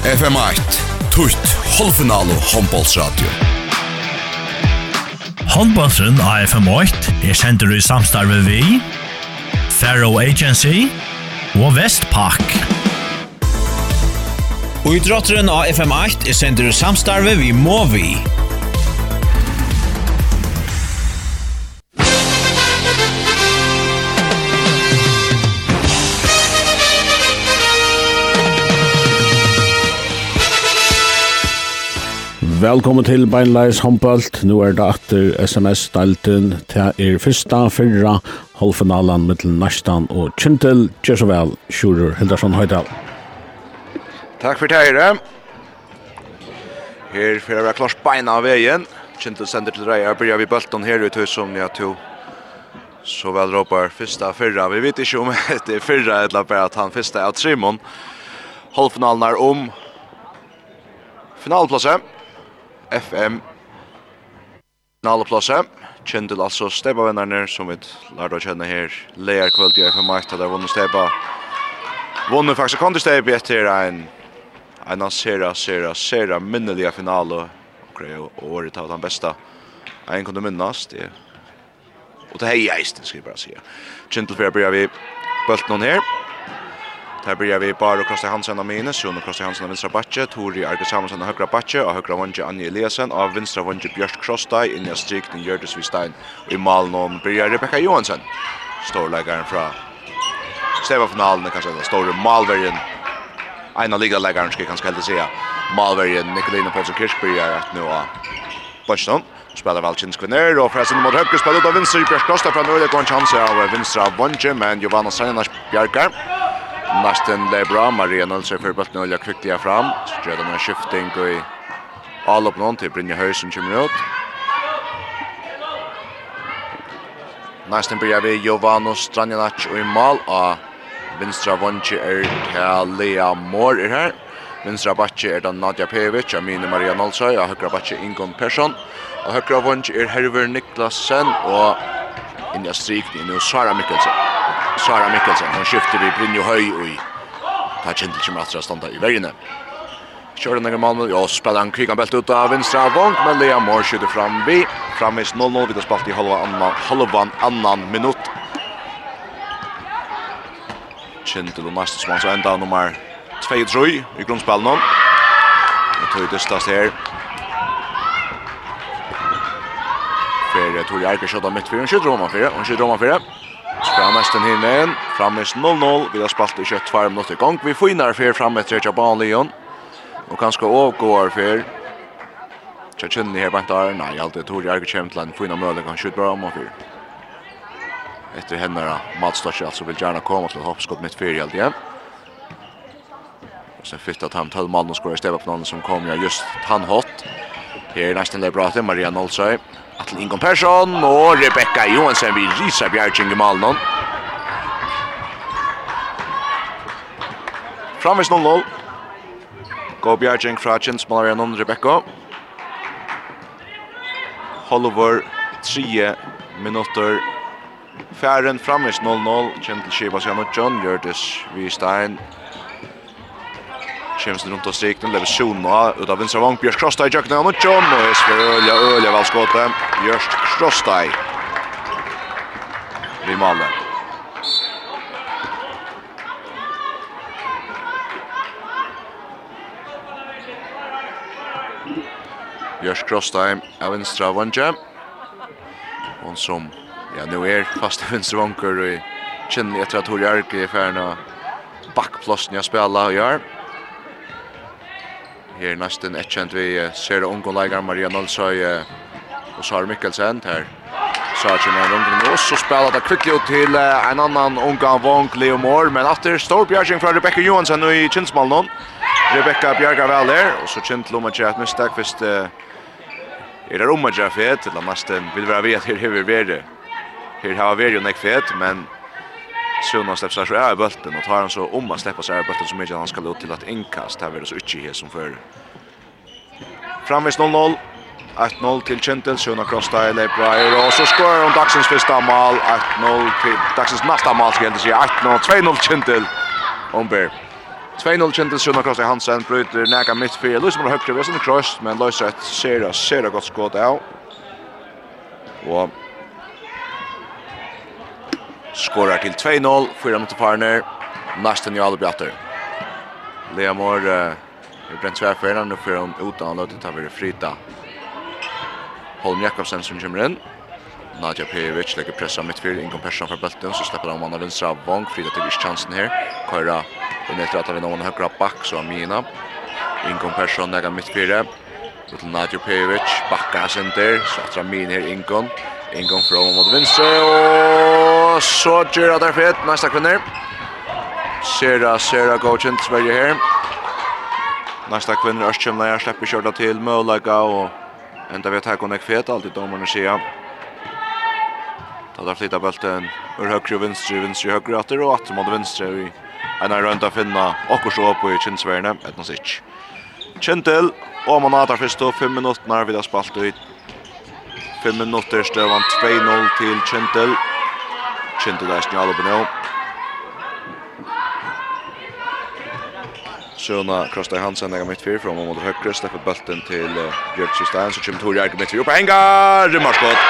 FM8, tutt, halvfinale og håndbollsradio. Håndbollsen av FM8 er sender i samstarve vi, Faro Agency og Vestpak. Og idrotteren av FM8 er sender i samstarve vi Movi. Velkommen til Beinleis Hombolt. Nå er det etter SMS-stelten til er første fyrra halvfinalen mittel Næstan og Kjentel. Gjør så vel, Sjurur Hildarsson Høydal. Takk for teire. Her får jeg klart klars beina av veien. Kjentel sender til dreier. Jeg begynner vi bølten her ut hos om jeg to. Så vel råper første fyrra. Vi vet ikke om det er fyrra, eller bare at han første er Trimon. Halvfinalen er om finalplasset. FM Nala Plaza. Kjendil altså Steba-vennerne som vi lærte å kjenne her. Leer kvöld i FM1, der vunnet Steba. Vunnet faktisk kontestebe etter en en sera, sera, sera minnelige finale. Og året av den beste. En kunne minnes Det. Og det er heist, skal jeg bare si. Kjendil for jeg blir vi bølt noen her. Där börjar vi bara krossa Hansen och Mine, så nu krossa Hansen av vänstra backe, Tori Arke Samuelsson av högra backe, och högra vange Anja Eliasen, av vänstra vange Björk Krostaj, in i strikning Jördis Vistein, och i Malnån börjar Rebecca Johansson, storläggaren från Stevafinalen, kanske den stora Malvergen, ena ligaläggaren ska jag kanske helt säga, Malvergen, Nikolina Paulsen Poulsen Kirchberg, att nu har Bönstånd, spelar väl Kinskvinner och förresten mot högre ut av vänster Björk Krostaj från Öjde, Gonch Hansen av vänstra vange, men Giovanna Sarnas Björkar, Nasten blev bra, Maria Nilsen för bollen olja jag fram. Så gör de en skifting och i all upp någon till Brynja som kommer ut. Nasten börjar vi Jovano Stranjanac och i mål av Vinstra Vonci är till Lea Mår är här. Vinstra Batje är den Nadja Pevic, Amine Maria Nolsøy, og høyre Batje Ingon Persson. Og høyre Vonci er Herver Niklasen, og Inja Strikni, nu Sara Mikkelsen. Sara Mikkelsen. Hon skifter vi Brynjo Høy og i tar kjentel som attra standa i vergene. Kjøren enger Malmö, ja, spiller han krigan belt ut av vinstra vong, men Lea Moore skjuter fram vi. Framvis 0-0, vi tar spalt i halva annan, halvan annan minutt. Kjentel og næste som hans enda nummer 2-3 i grunnspillen nå. Og tøy dystast her. Fyrir Tori Eiker skjøtta midt fyrir, hun skjøtter om han fyrir, hun skjøtter om han fyrir mesten hinne. Frammes 0-0. Vi har spalt i 22 minutter i gang. Vi finner fyr fram etter Tja Banlion. Og kanskje overgår fyr. Tja Kjønni her bant der. Nei, alt det Tori Arke kommer til en fina møle. Kan skjøtt bra om og fyr. Etter henne da. Mats Storsi altså vil gjerne komme til hoppskott mitt fyr helt igjen. Og så fyllt at han tøll mannen skår i stedet på noen som kom ja just han hot. Her er nesten det bra til Maria Nolsøy. Atle Ingon Persson og Rebecca Johansen vi riser bjergjeng i malen. Framvis 0-0. Gå bjergjeng fra Kjensmalarian og Rebecca. Hollover 3 minutter. Færen framvis 0-0. Kjent til Kiva Sjano John Gjørtis Vistein. Kjemst rundt og strikten. Lever Sjona ut av vinstra vang. Bjørst Krostai i jøkna og John. Og Esfer Ølja Ølja valskåte. Bjørst Krostai. Vi maler. Bjørs Krostheim av vinstra vanje. Hon som, ja, nu er fast vinstra vanker og kjenner etter at Tori Arke er ferdig av backplåsen jeg spiller og gjør. Her nesten etkjent vi ser ungdomleikere Maria Nolsøy og Sara Mikkelsen her. Sara kommer en runden og så spiller det kvicklig ut til en annan ungan vank Leo Moore, men etter stor bjergjeng fra Rebecca Johansen i Kinsmalen. Rebecca bjerger vel der, og så kjent Lomajet mistak hvis det uh, er det om å gjøre fet, eller nesten vil være ved at her har vi vært. Her har vi jo nek fet, men Sjøna släpper sig av bulten och tar han så om att släppa sig av bulten så mycket han ska ut till att inkast här vill så inte här som förr. Framvis 0-0. 1-0 till Kentel, Sjona Krosta i Leipra och så skorar hon dagsens första mål, 1-0 till dagsens nästa mål ska jag inte säga, 1-0, 2-0 Kentel, Omberg. 2-0 kjentes Sjona Krosta Hansen, bryter nega mitt fyra. Løysman har høyre, vi har sånn krøst, men Løyser et sera, sera godt skåd av. Og skårar til 2-0, fyra mot parner, Nasten Jale Bjatter. Lea Mår uh, er brent tværferen, nå fyra om utan, han løter tar vi frita. Holm Jakobsen som kommer inn. Nadja Pejevic legger pressa mitt fyrir, Ingon Persson for Bølten, så slipper han mannen vinstra av Vong, frita til Ischansen her. Køyra Och nu tror jag att vi någon högra back så Amina. Ingon Persson där mitt fyra. Till Nadjo Pejovic, backa center, så att Ramin här Ingon. Ingon från mot vänster och så gör det fett nästa kvinner. Sera, Sera Gochen Sverige här. Nästa kvinner Örskjum när jag släpper körda till Mölaga och ända vet här nek fet alltid domarna man ser. Ta där flytta bulten ur högre och vänster, vänster och högre åter och åter mot vänster i en er rundt å finne akkurat så på i kinsverne, et noe sitt. Kjentil, og man har først og fem minutter når vi har spalt ut. fem minutter støvann 2-0 til Kjentil. Kjentil er snjall oppe nå. Sjøna Krosta Hansen er mitt fyr, fra mot måtte høyre, slipper bølten til Bjørk Systein, så kommer Tori Arke mitt fyr opp, hengar, rymmarskott.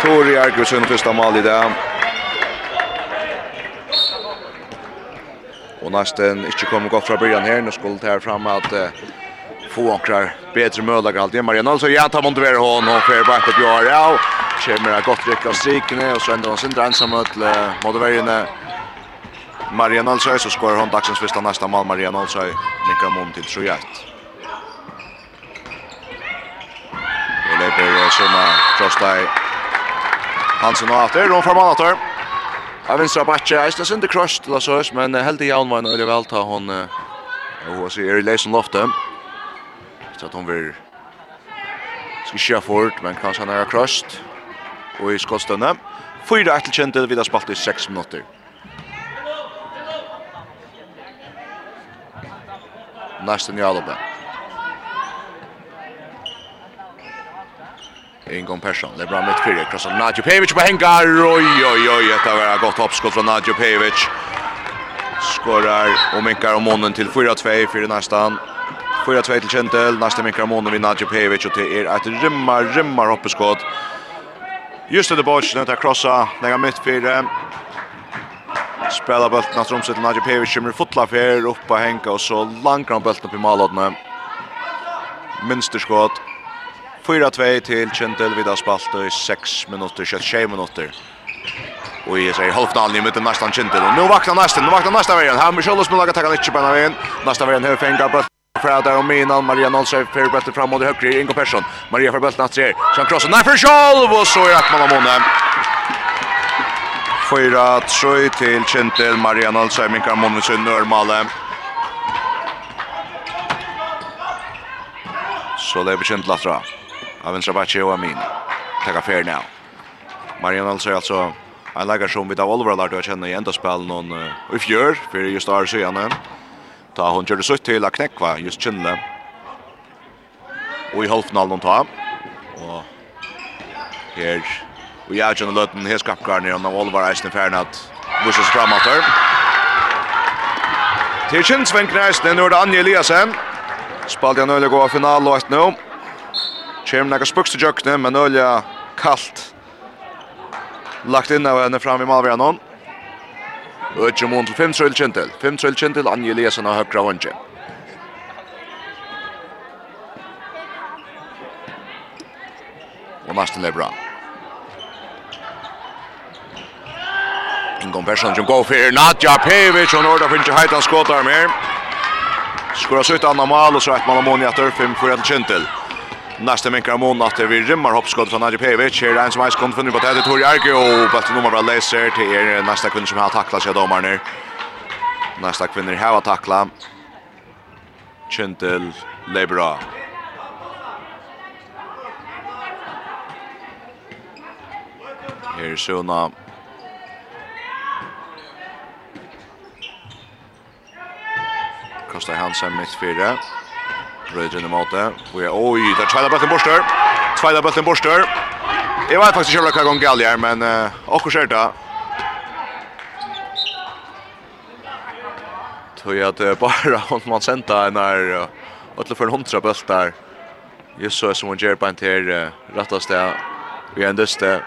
Tori Arke, sønne første mal i dag. Och nästan inte kommer gott från början här. Nu skulle det här fram att uh, få åkrar bättre möjligheter alltid. Marian alltså ja tar Montevere hon och för bak upp gör. Ja, kommer det gott rycka strikne och så ändrar hon sin ensam mot Montevere. Marian alltså så skorar hon dagsens första nästa mål Marian alltså nickar mom till 3-1. Det löper såna Frostai Hansen och After, Ron Farman After. Ja, vinstra backe. Jag syns inte crushed eller så, men helt i var en det väl ta hon och så är i Leisen Lofte. Så att hon vill ska köra fort, men kanske han är crushed. Och i skottstunden. Fyra ett känt vi vidare spalt i 6 minuter. Nästan i Jalmar. Ingon Persson. Det är bra mitt fyra. Krossar Nadjo Pevic på hängar. Oj, oj, oj. Ett av era gott hoppskott från Nadjo Pevic. Skorrar och minkar om månen till 4-2 för nästan. 4-2 till Kjentel. Nästa minkar om månen vid Nadjo Pevic. Och det är ett rymmar, rymmar hoppskott. Just det bort. Nu tar krossa. Lägga mitt fyra. Spela bulten att rumset till Nadjo Pevic. Kommer fotla för. Uppa hänga och så langar han bulten upp i malådna. Minsterskott. 4-2 til Kjentel, vi da spalt i 6 minutter, 26 minutter. Og jeg sier halvdalen i midten, nesten Kjentel. Og nå vakna nesten, nå vakna nesten veien. Her med Kjøllus, men lager takkan ikke på en av veien. Nesten veien, høy fengar, brøtt. Fra och og minan, Maria Nolsøy, fyrir bøttet fram mot høyre, Ingo Persson. Maria fyrir bøttet natser, så han krosser, nei for Kjolv, og så er man har Måne. 4-3 til Kjentel, Maria Nolsøy, Minkar Månesund, Nørmale. Så lever Kjentel atra av en Sabache och Amin. Tacka fair now. Marian alltså alltså en lägger som vi av Oliver Lard och känner i ända spel någon i fjör för just där så igen. Ta hon körde så till att knäcka just Chinle. Och i halvfinalen ta. Och här och jag känner löten här skapkar ner av Oliver Eisen Fernat. Vissa framåt där. Till Chinsvenk nästan nu är det Anja Eliasen. Spaljan Ölegård final och 1-0. Kjem nekka spukst i jøkne, men olja kallt. Lagt inn av henne fram i Malvian hon. Øtje mån til 5 trøyl kjentil. 5 trøyl kjentil, Anje Eliasen av høkra håndje. Og Marsten er bra. Ingon Persson som går for Nadja Pevic, og Norda finner ikke heitan skåtar mer. Skåra sutt anna mal, og så ett man ammonia 5-4 til kjentil. Nästa minkar mån att vi rymmar hoppskott från Nadja Pevic. Här är en som har skund funnit på Teddy Tori Arke och bättre nummer bra läser till er nästa kvinna som har tacklat sig domar nu. Nästa kvinna här har tacklat. Kintel Lebra. Här är Suna. Kostar Hansen mitt fyra. Brødrene måte. Vi jeg, oi, det er tveida bøtten borster. Tveida bøtten borster. Jeg vet faktisk ikke hva gang galt her, men uh, akkur skjer det. Tøy at uh, bare om man sendte en her, og til for en hundra bøtt der. Just så som hun gjør på en til uh, rettast det. Vi er en dyste.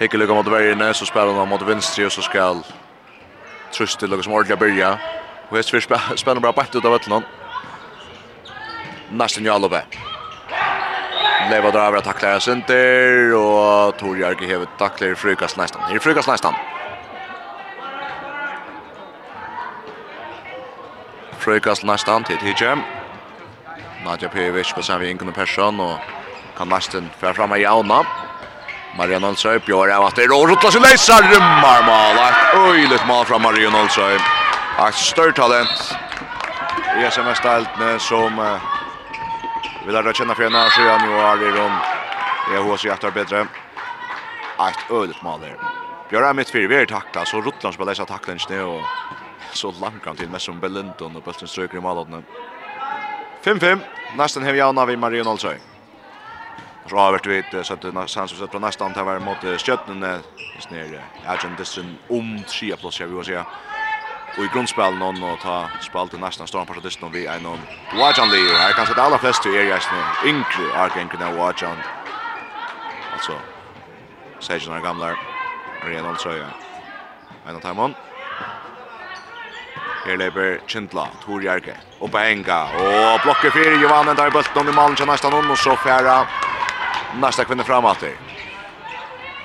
Hekkelugga mot vergerne, så spiller han mot vinstri, og så skal Trustil, og som ordentlig byrja. Og jeg spiller bra bætt ut av vettelen nästan ju. Leva drar att tackla center och Tor Jörgen hever tacklar frukast nästan. Det är frukast nästan. Frukast nästan till Tijem. Nadja Pevic på sen vi person och kan nästan för framma i Auna. Marian Olsøy bjør av at det og rutla seg leisa rymmar mal et øyligt mal fra Marian Olsøy et større talent i SMS-deltene som uh, Vi lärde känna för en år sedan nu har i rum. Det är hos jättar bättre. Ett ödet mål där. Björn är mitt fyra, vi är tackla. Så Rotland spelar dessa tackla inte och så långt till mest som Bellinton och Bulten ströker i målet 5-5. Nästan har vi Anna vid Marion Olsøy. Så har vi ett så att sen så sett på nästa antal var mot Stjärnen. Det snär. Jag tror det som om 3 plus jag vill säga. Och i grundspel någon och ta spel till nästan storm på det vi är någon Wajan Lee och här kanske det allra flesta är jag snö. Inklu kan den Wajan. Alltså säger några gamla Real ja En av Timon. Her leber Chintla, Tor Jerke, oppe Enga, og blokker fire, Johan der i bølten om i malen til nesten og så færa nästa kvinna framåt.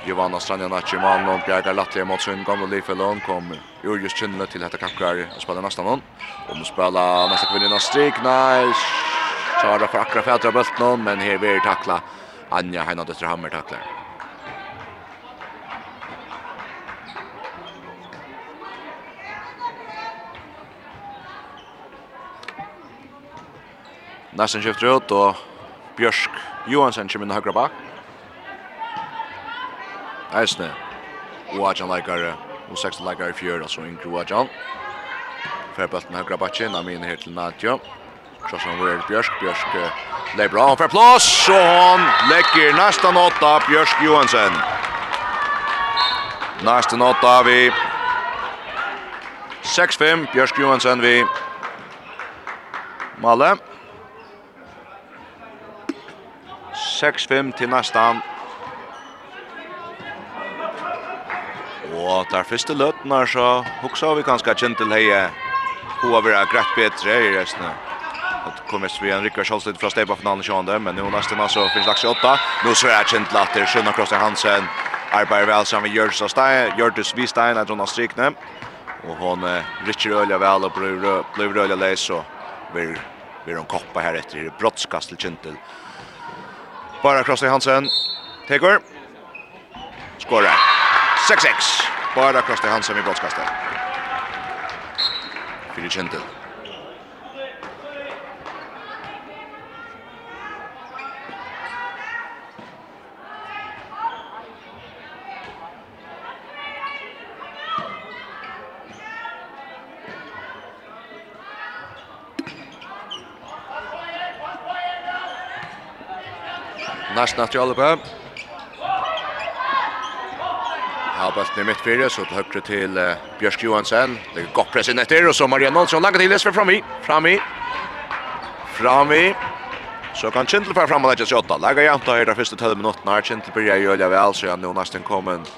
Giovanna Stranja Natchi Mann och Bjarga Latte mot sin gamla Lifelon kom ur just kinnet till detta kackar och spelar nästa någon. Om spela nästa kvinna Strik nice. det för akra fätra bulten någon men här blir tackla. Anja Heina Dötter Hammer tacklar. Nästan skifter ut och Björsk Johansen kommer in högra back. Eisne. Og Adjan leikare, og 16 leikare i fjør, altså Ingro Adjan. Færbølten høyre av min her til Nadja. Krossan over Bjørsk, Bjørsk leier bra, han får plass, og han lägger nesten åtta Bjørsk Johansen. Nesten åtta vi 6-5, Bjørsk Johansen vi Malle. 6-5 til nesten Og der første løtten er så hoksa vi kanskje kjent til heie Hun har vært greit bedre i resten. Det kommer vi en Rikvær Kjallstid fra Steipa-finalen i sjående, men nå nesten altså finnes laks i åtta. Nå så er jeg kjent til at det er Sjønna Krostein Hansen arbeider vel sammen med Gjørdus Stein, Gjørtus Vistein, er Jonas strikne. Og hon rikker øyla vel og blir øyla leis og vil vi hon koppa her etter brottskast til kjent til. Bara Krostein Hansen, Tegur. skorer. 6-6. Bara Kosti Hansen i brottskastet. Fyrir Kjentil. Nästan att jag håller på. Ja, bulten i mitt fyrre, så til høyre til uh, Bjørsk Johansen. Det er godt press inn etter, og så Maria Nålsson lager til Lesfer fram i. Fram i. Fram i. Så kan Kintel fara fram og legge seg åtta. Lager jævnt her de første 12 minuttene her. Kintel blir jeg gjølja vel, så jeg nå nesten kommet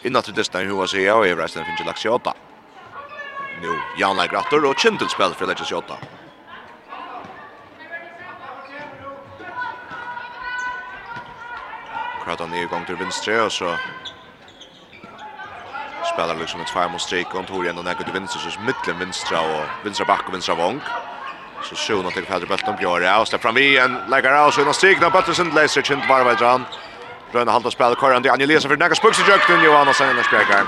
innan til distan i hova sida, og i resten finnes jeg lagt seg åtta. Nå, Jan Legrator og Kintel spiller for legge seg åtta. akkurat han är igång till vänster och så spelar liksom ett fem och streak och Tor igen och näkut till vänster så mitten vänstra och vänstra back och vänstra vång. Så sjona till Fäder Bölton gör det och fram igen, lägger av sjona stigna Bölton läser chint kint varva dran. Rönne halta spel kvar ändå Anja Lesa för nästa spuxi jökten Johanna sen och Bjergar.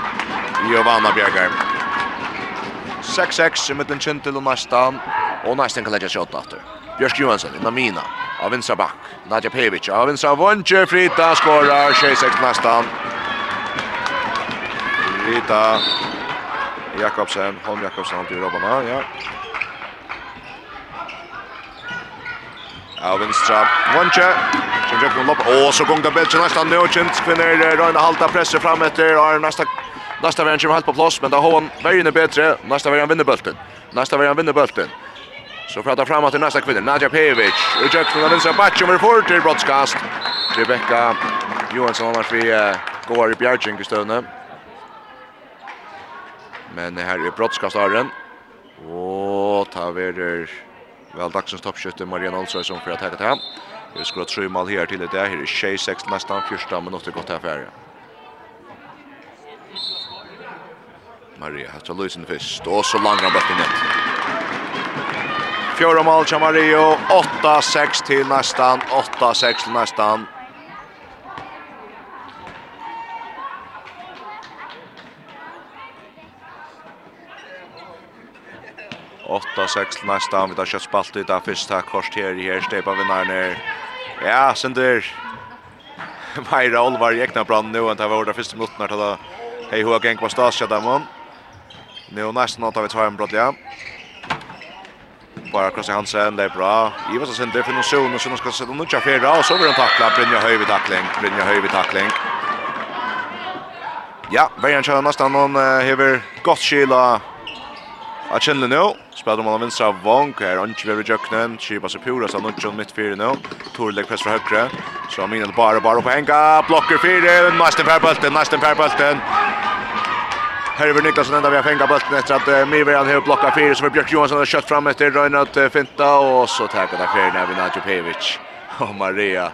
Johanna Bjergar. 6-6 i mitten chint till nästa och nästa kan lägga sig åt efter. Björk Johansson, Namina av vinstra back. Nadja Pevic av vinstra vonche Frita skorar 6-6 nästan. Frita Jakobsen, Holm Jakobsen till Robbarna, ja. Av vinstra vonche Som Jakob lopp och så gånga bältet nästan nu och Kent kvinner Röna halta pressa fram efter har nästa nästa vän kommer helt på plats men då har han vägen bättre. Nästa vän vinner bulten. Nästa vän vinner bulten. Så pratar framåt till nästa kvinna, Nadja Pevic. Och Jöksen har vinsat batchen med för till broadcast. Rebecca Johansson annars vi går i bjärtsink i stövne. Men här är brottskastaren. Och tar vi det väl dagsens toppskytte Marian Olsson som för att häcka till. Vi skulle ha tre mål här till det där. Här är Shea 6 nästan första minuter gott här färre. Maria har tagit lösen först. Och så långt han bort i. Fjorda mål till Mario. 8-6 till nästan. 8-6 till nästan. Åtta, sex till nästa. Vi tar köttspalt i det första korset här. Här Stepa vi när ner. Ja, Sender. Meira Olvar i egna brand nu. Det var ordet första minuten här. Hej, hur har gäng på stasjadamon. Nu nästan har vi tar en brott. Ja bara Krossi Hansen, det är bra. Ivas har sen det finns zon och så ska sätta nu tja fyra och så vill han tackla Brynja Höjvi tackling, Brynja Höjvi tackling. Ja, Brian kör nästan någon hever gott skila. Att känna nu. Spelar man av vänstra vank här. Anki vid Jöknen. Kipa sig pura. Så Nutsson mitt fyra nu. Torlek press för högre. Så Aminel bara bara på Henka. Blocker fyra. Nästan färbulten. Nästan färbulten. bulten. Herver Niklasson ända vi har fänga bulten efter att uh, Mirvejan har blockat fyra så är Björk Johansson har kött fram efter Röjnat uh, finta och så tackar det fyra när vi Nadjo Pevic och Maria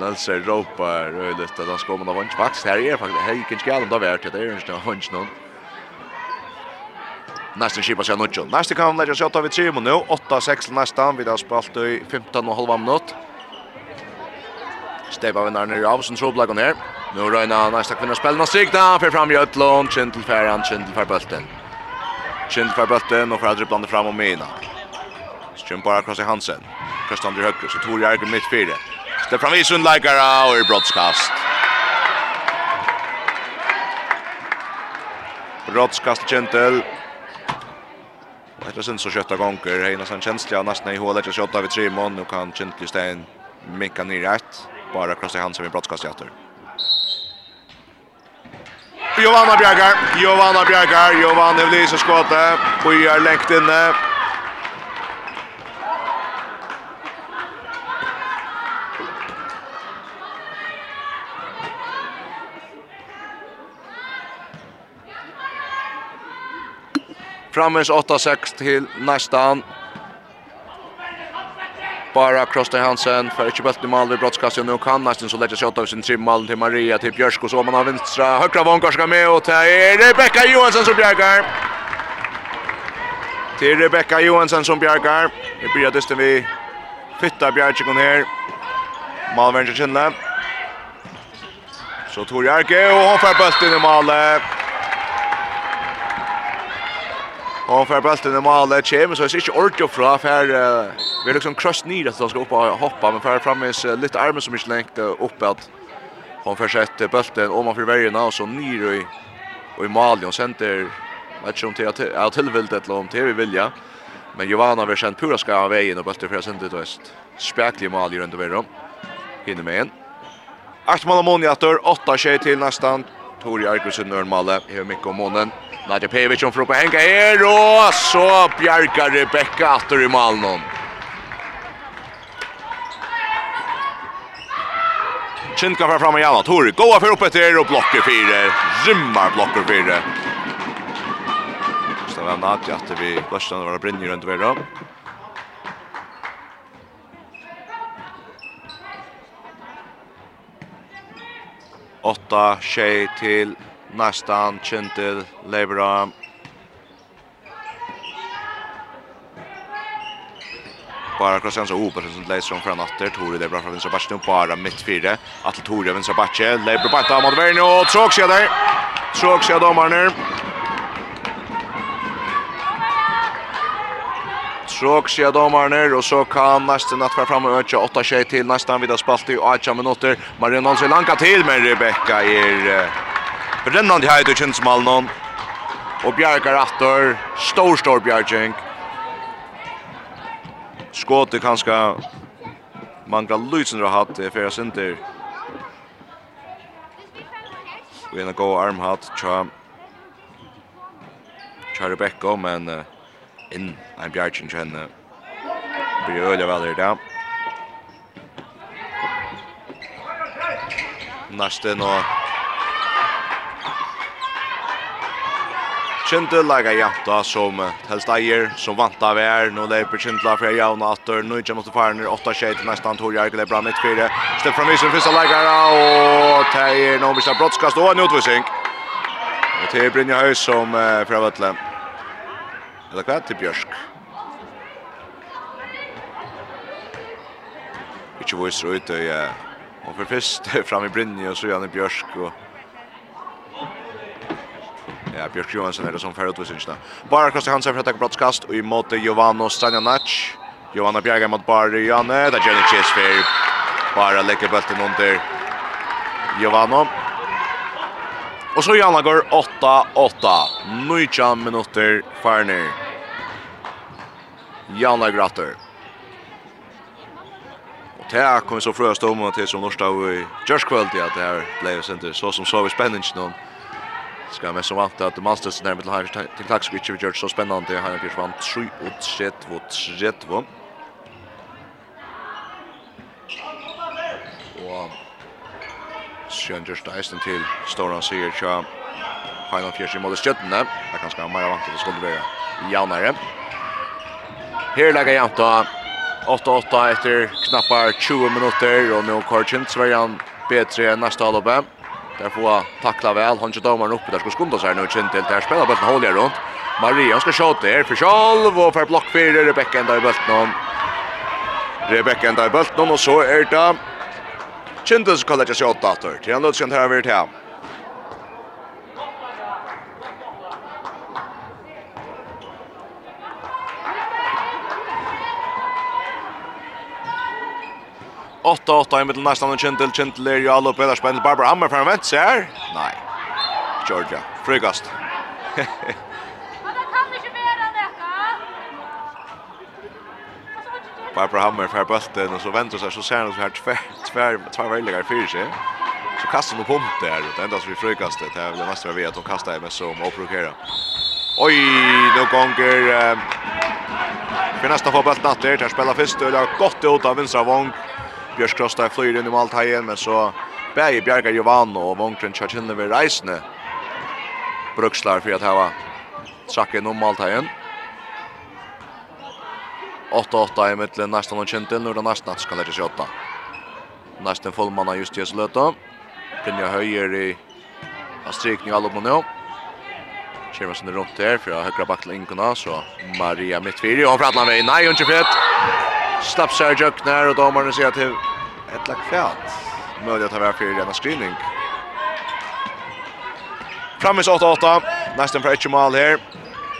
Nelser ropar röjligt att han ska man av hunch faktiskt här är faktiskt här gick inte galen då vart det är inte vunch någon Nästan kipa sig Nudjo. Nästa kan lägga sig åtta vid Simon nu. 8-6 nästan. Vi har spalt i 15 och halva minut. Steva vinner nere av, som troblag blaggen her. Nå røyna næsta kvinna spelna og strikna, fer fram i Kintel Kjentl Kintel för bulten. Kintel för bulten. Och för att dribblande fram och Mina. Kjentl bara kross i Hansen, Krøstan blir högre. så Tor Järgen mitt fyra. Stepp fram i Sundleikara, og i brottskast. Brottskast Kintel. Og etter sin så kötta gånger. heina sin känsliga. Nästan i hålet, Jag kötta vid tre mån. Nu kan Kjentl i stein minka nir rett. Bara krossar han som är brottskast i åter. Giovanna Bjergar, Giovanna Bjergar, Giovanna Evlise skåte, Bojar lengt inne. Frammes 8-6 till nästan bara Krosten Hansen för inte bult i mål vid brottskastet nu kan nästan så lägga skott av sin trim mål till Maria till Björsk och så man har vänstra högra vångar ska med och till Rebecca Johansson som bjärgar. Till Rebecca Johansson som bjärgar. Det blir dysten vi fitta bjärgen här. Malvern Kinle. Så Tor Jarke och hon får bulten i målet. Och får bulten i målet kjem, så är det inte ordet fra, för vi är liksom crushed ner att de ska upp och hoppa men för framme är lite armen som inte längt upp att hon försett bulten om man för vägen och så ner i och i mål och center match om till att tillvilt eller om till vi vilja. Men Giovanna har känt pura ska av vägen och bulten för center väst. Spärklig mål ju runt över dem. Hinner med en. Acht mål Moniator, 8 tjej till nästan. Tori Arkusen Nörnmalle, Hevmikko Monen. Nadja Pevic som får henga her, og så bjergar Rebecca atter i malen. Kinka fra framme Janna Tor. goa för uppe till och blocker fyra. Rymmar blocker fyra. Så var Nadja att vi blastan var brinner runt vidare. Åtta tjej till Nästan, Kintil, Leibra. Bara Krasiansa Obersen som läser om fra natter. Tore Leibra från vinstra batsen, bara mitt fyra. Atle Tore vinstra batsen, Leibra banta mot Verno, och tråk sier der. Tråk sier dommerne. Tråk sier dommerne, så kan nästan natt fram och öka 8 tjej till nästan vid att spalt i 8 minuter. Marion Olsson lanka till men Rebecca er... Uh, Brennande heit og kjensmalen. Og Bjarkar Attor, stor, stor Bjarking. Skåte kanskje mangla lysen har hatt i fjerde sinter. Og en god armhatt, tja. Tja Rebecca, men uh, inn en Bjarking kjenne. Blir øyla vel her da Næsten nå Kjente laga janta som helst eier, som vant av er. Nå leiper Kjentla fra jauna atter. Nå ikke måtte faren er 8 tjej til nesten Tor Jark. er bra midt fire. Stepp fra mysen, første lagare. Og teier nå blir brottskast og en utvisning. Og til Brynja Høy som uh, fra Vøtle. Eller hva? Til Bjørsk. Ikke viser ut. Og for først fram i Brynja og så gjerne Bjørsk. Og Ja, Björk Johansson är det som färre utvisningarna. Bara Kosta Hansen för att ta brottskast och i mot Jovano Stanjanac. Jovano Bjerga mot Barry Janne. Där Jenny Chess för bara lägger bulten under Jovano. Och så Janna går 8-8. Nöjtja minuter Farner. Janna Gratter. Och det kommer så frösta om till som norsta i Jörskvöld i det här blev sent så som så vi spännande någon. Ska med som vant att Masters närmare till här till Klaxvich vi gör så spännande. Han har försvann 7 och 3 och 3 och just eisen til Storan sier tja Heiland Fjers i målet skjøttene. Det er ganske mer vant til det skulle være jaunere. Her legger janta 8-8 etter knappar 20 minutter og nå Korkjent Sverjan bedre enn neste halvåpet. Där får tackla väl. Han kör domaren uppe där ska skunda sig nu känner till där spelar bollen håller runt. Maria ska skjuta där för själv och för block för Rebecca där bollen om. Rebecca där bollen och så är det Kjentus kallar jag sig åtta åter. Till han lötskan här över 8-8 i middel nästan och Kintel. Kintel är ju alla uppe. Där spänner Barbara Hammer fram vänster. här. Nej. Georgia. Frugast. Barbara Hammer för bulten och så vänder sig så ser hon så här tvär tvär tvär väligar för sig. Så kastar hon pump där och ända så vi frukast det här vill nästan vi att hon kastar med som och provokera. Oj, nu gånger eh, För nästa får bulten att det här spelar först och det har gått ut av vänstra vång. Björk Krosta flyr in i mål men så bæger Bjerga Jovano og Vongren Kjartinne ved reisende. Brukslar for at hava trakken om mål 8-8 i mittlen nästan och kjentil, nu er det nästan att skal det sig 8. Nästan fullmanna just i Eslöta. Brynja Høyer i strykning all opp og nå. Kjemmer sin rundt her fra høyre baklen Inkona, så Maria Mittfiri, og pratar med vei, nei, hun ikke Slapp sig jöknar och domaren säger till ett lack fjärt. Möjligt att ha varit för denna screening. Framis 8-8. Nästan för ett mål här.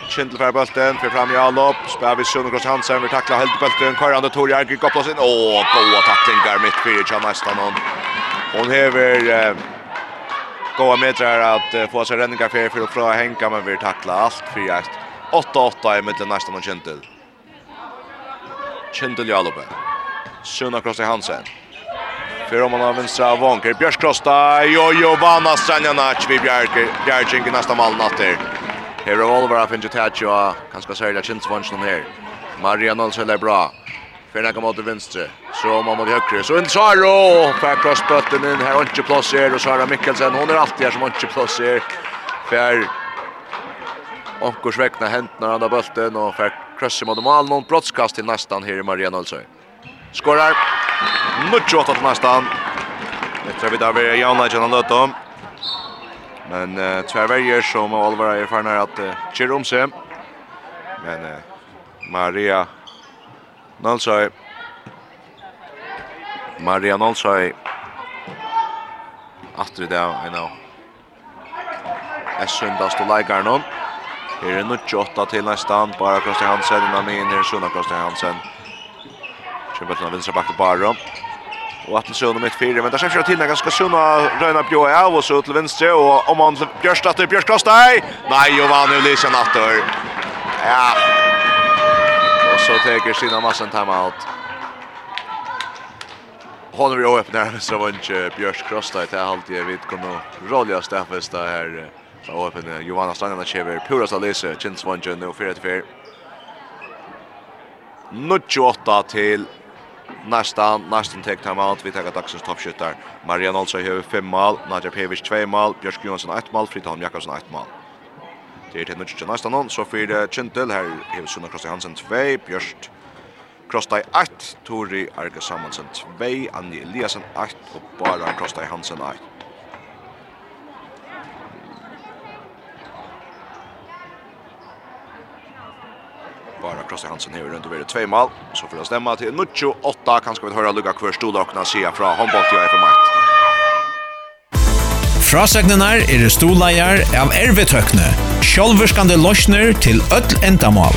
Kindle för bulten, för fram Jalop, spär vid Sundgren Hansen, vi tacklar helt bulten, Karande Tor Järgi kopplas in, åh, goda tacklingar mitt för Jan nästan hon. Hon hever eh, goda metrar att eh, få sig räddningar för, för att få Henka, men vi tacklar allt fyra 8-8 i mitten nästan hon Kindle. Kjendel Jalope. Sunna Krosta Hansen. Fyrir om han har vinstra av Vanker. Björs Krosta. Jojo Vanna Stranjanac. Vi bjergjeng i nästa mål natter. Her er Oliver av Finge Tatjo. Kanskje særlig Kjendsvansjen her. Maria Nolsel är bra. Fyrir nekka mot vinstre. Så man mot høyre. Så inn Saro. Fyrir krossbøtten in här. er ikke plass her. Og Sara Mikkelsen. Hon er alltid her som inte plass her. Fyrir Onkors hänt när han har bulten og fikk Krössi mot Malnon. Brottskast till nästan här i Maria Nölsö. Skorar. Nuccio åtta till nästan. Det tror vi där vi är jauna i Jannan Lötom. Men eh, tvärvärjer som Oliver är förnär att eh, om sig. Men eh, Maria Nolsøy. Maria Nolsøy. Atri där, I know. Essundast och lägger någon. Her er nog 28 til nästan. Bara Kosti Hansen innan min, her er Sunna Kosti Hansen. Kjempe vinstra vänstra backen bara. Och att Sunna mitt fire, Men där ser jag till ganske ganska Sunna röna bjå av og så til vänster. og om han bjørstatter, att Björst Kosti. Nej, och vann nu Lisa Nattor. Ja. Og så teker Sina Massen timeout. Håller vi öppnar så var inte Björst Krosta i det här halvtid. Vi kommer att rolja Staffesta här. Så öppen Johanna Stangarna Chever pura salise Jens van Jen och för för. Nutjotta till nästa nästan take time out vi tar dagsens toppskyttar. Marian alltså har 5 mål, Nadja Pevic 2 mål, Björk Johansson 1 mål, Fridholm Jakobsen 1 mål. Det är till nutjotta nästa någon så för det Kintel här har Sunna Kross Hansen 2, Björk Krostai 1, Tori Arga Samansen 2, Annie Eliasen 8 och bara Krostai Hansen 8. Bara Krossa Hansen hever runt över två mål. Så får det stämma till Nuccio 8. Kanske vi höra Luka kvar stolakna sia från Hombolt i FM1. Frasegnenar er det storleier av ervetøkne, sjolverskande løsner til ødel endamal.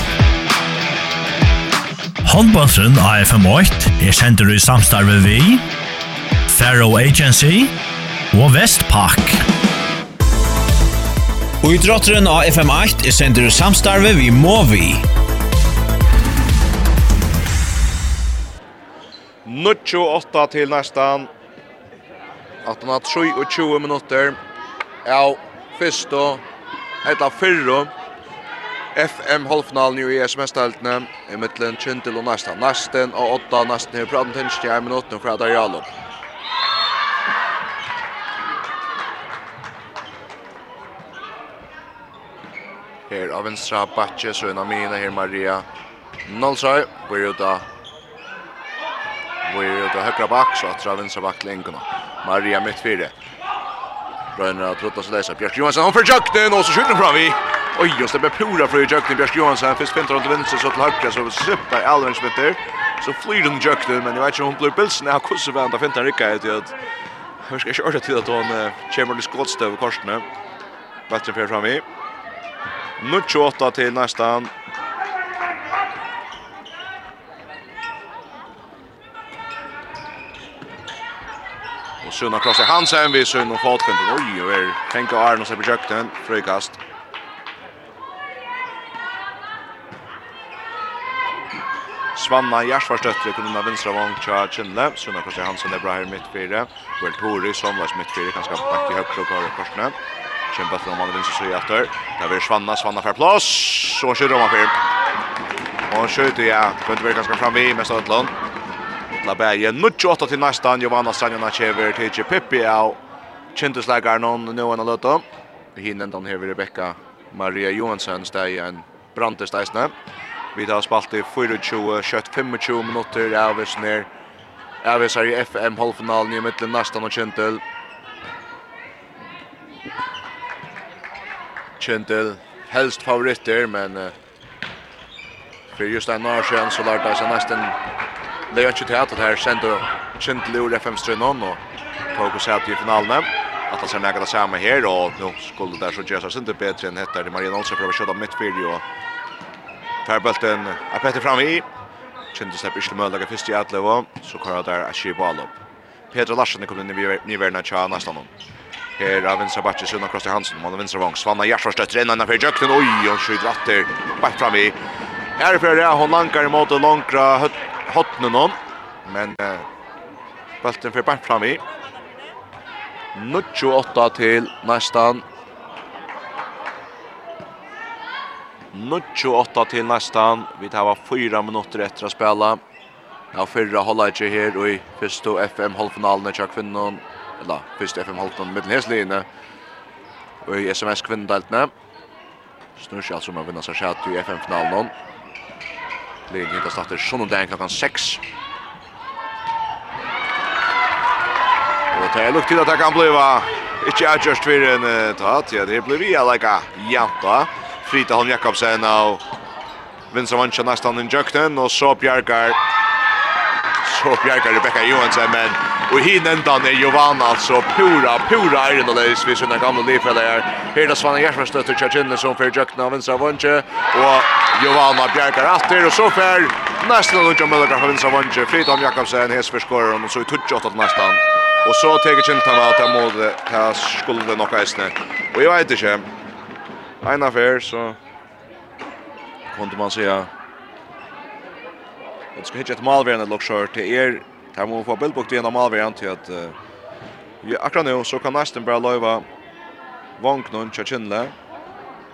av FM8 er sender i samstarve vi, Faro Agency og Vestpak. Og idrotteren av FM8 er sender i samstarve vi Movi. 28 til nästan. Att han har 20 minuter. Ja, först då. Ett av. FM halvfinalen i ES mestaltene i mittlen Kjentil og Næsten. Næsten og Otta Næsten her praten tinsk i en minutt fra Darialo. Her av venstra Batje, Søna Mina, her Maria Nolsøy, går er ute Moir ut av högra back så att dra vänstra back till Maria mitt fyra. Rönner har trott oss läsa. Björk Johansson han för jøkken, och så skjuter fram vi. Oj, just det blir pura för jøkken, Bjørk Johansson Først finner han til vänster så til høyre, så sippar Alvin Smitter. Så flyr den jøkken, men jeg vet ikke om hon blir pilsen. Jag kussar vänta fintar rycka ut. Jag ska inte orda till att hon kommer til skålstøv i korsene. Bättre för fram vi. 28 till nästan Och Sunna krossar Hansen hem vid Sunna fotfält. Oj, och är tänka Arnold är på kökten. Fröjkast. Svanna Jarsvarsdøttre kunne med vinstra vang tja Kjindle. Sunna Kosti Hansen er bra her midt fire. Vel Tori, som var midt fire, kanskje bak i høyklokk av korsene. Kjempe etter om han vinstra søy etter. Det blir Svanna, Svanna fer plass. Så kjører man fyr. Og han skjøter, ja, kunde være ganske fram i mest av Øtland alla bäge. Nutch åtta till nästa Giovanna kjever til till Pippi av Chintuslägar nå nu en løte. Hinnen den här Rebecca Maria Johansson steg en brantestesne. Vi tar spalt i 24, 25 minutter av ner. Av oss i FM halvfinalen i mittlen nästan och kjentel. Kjentel helst favoritter men uh, för just den här så lärde sig nästan det är inte det att det här sända Kjentle ur FM Strønån og tog oss ut i finalen. At han ser näga det samme her, og nå skulle det der så gjøre seg ikke bedre enn etter. Maria Nolsen prøver å kjøte mitt fyrt og Færbølten er Petter fram i. Kjentle slipper ikke møllaget først i Atle, og så kører der er skiv ballopp. Petra Larsen kommer inn i nivåerna tja nästan hon. Her av Vinstra Batje, Sunna Krosti Hansen, Måne Vinstra Vang, Svanna Gjersvarstøtter, innan innanfor Jøkken, oi, og skjøyder atter, bakt fram i. Her er fyrir, ja, hon lankar imot og lankra høtt hotnen hon, men eh, bulten fyrir bant fram i. 28 til næstan. 28 til næstan. Vi tar 4 minutter etter å spela. Ja, fyrra hålla ikke her og i første FM halvfinalen til kvinnen, eller første FM-halvfinalene mittlen hesliene, og i SMS-kvinnendeltene. Snur seg altså om å vinne seg skjæt i FM-finalen blir inte startar sån där klockan 6. Og det er nok til at det kan bli va. Inte jag just för en tat. Ja, det blir vi lika janta. Frita Holm Jakobsen og Vincent Vansja nästan i jökten och så Bjarkar. Så Bjarkar Rebecca Johansson men Och hin ändan är Jovan alltså pura pura är det läs vi såna gamla lefäller här. Här där Svanne Jersman stöter Chachinle som för Jökna av vänstra vänche och Giovanna bjärkar efter och så för nästan Luca Müller av vänstra vänche Fridom Jakobsen hes för skorar och så i touch åt nästan. Och så tar Chintan att ta mot ta skulle nog äsna. Och jag vet inte. En affär så kunde man säga Det ska hitta ett mål vid en lockshort till er Där må få Billbook igen av Malvern till att vi akkurat nu så kan nästan bara löva Vanknon Chachinle.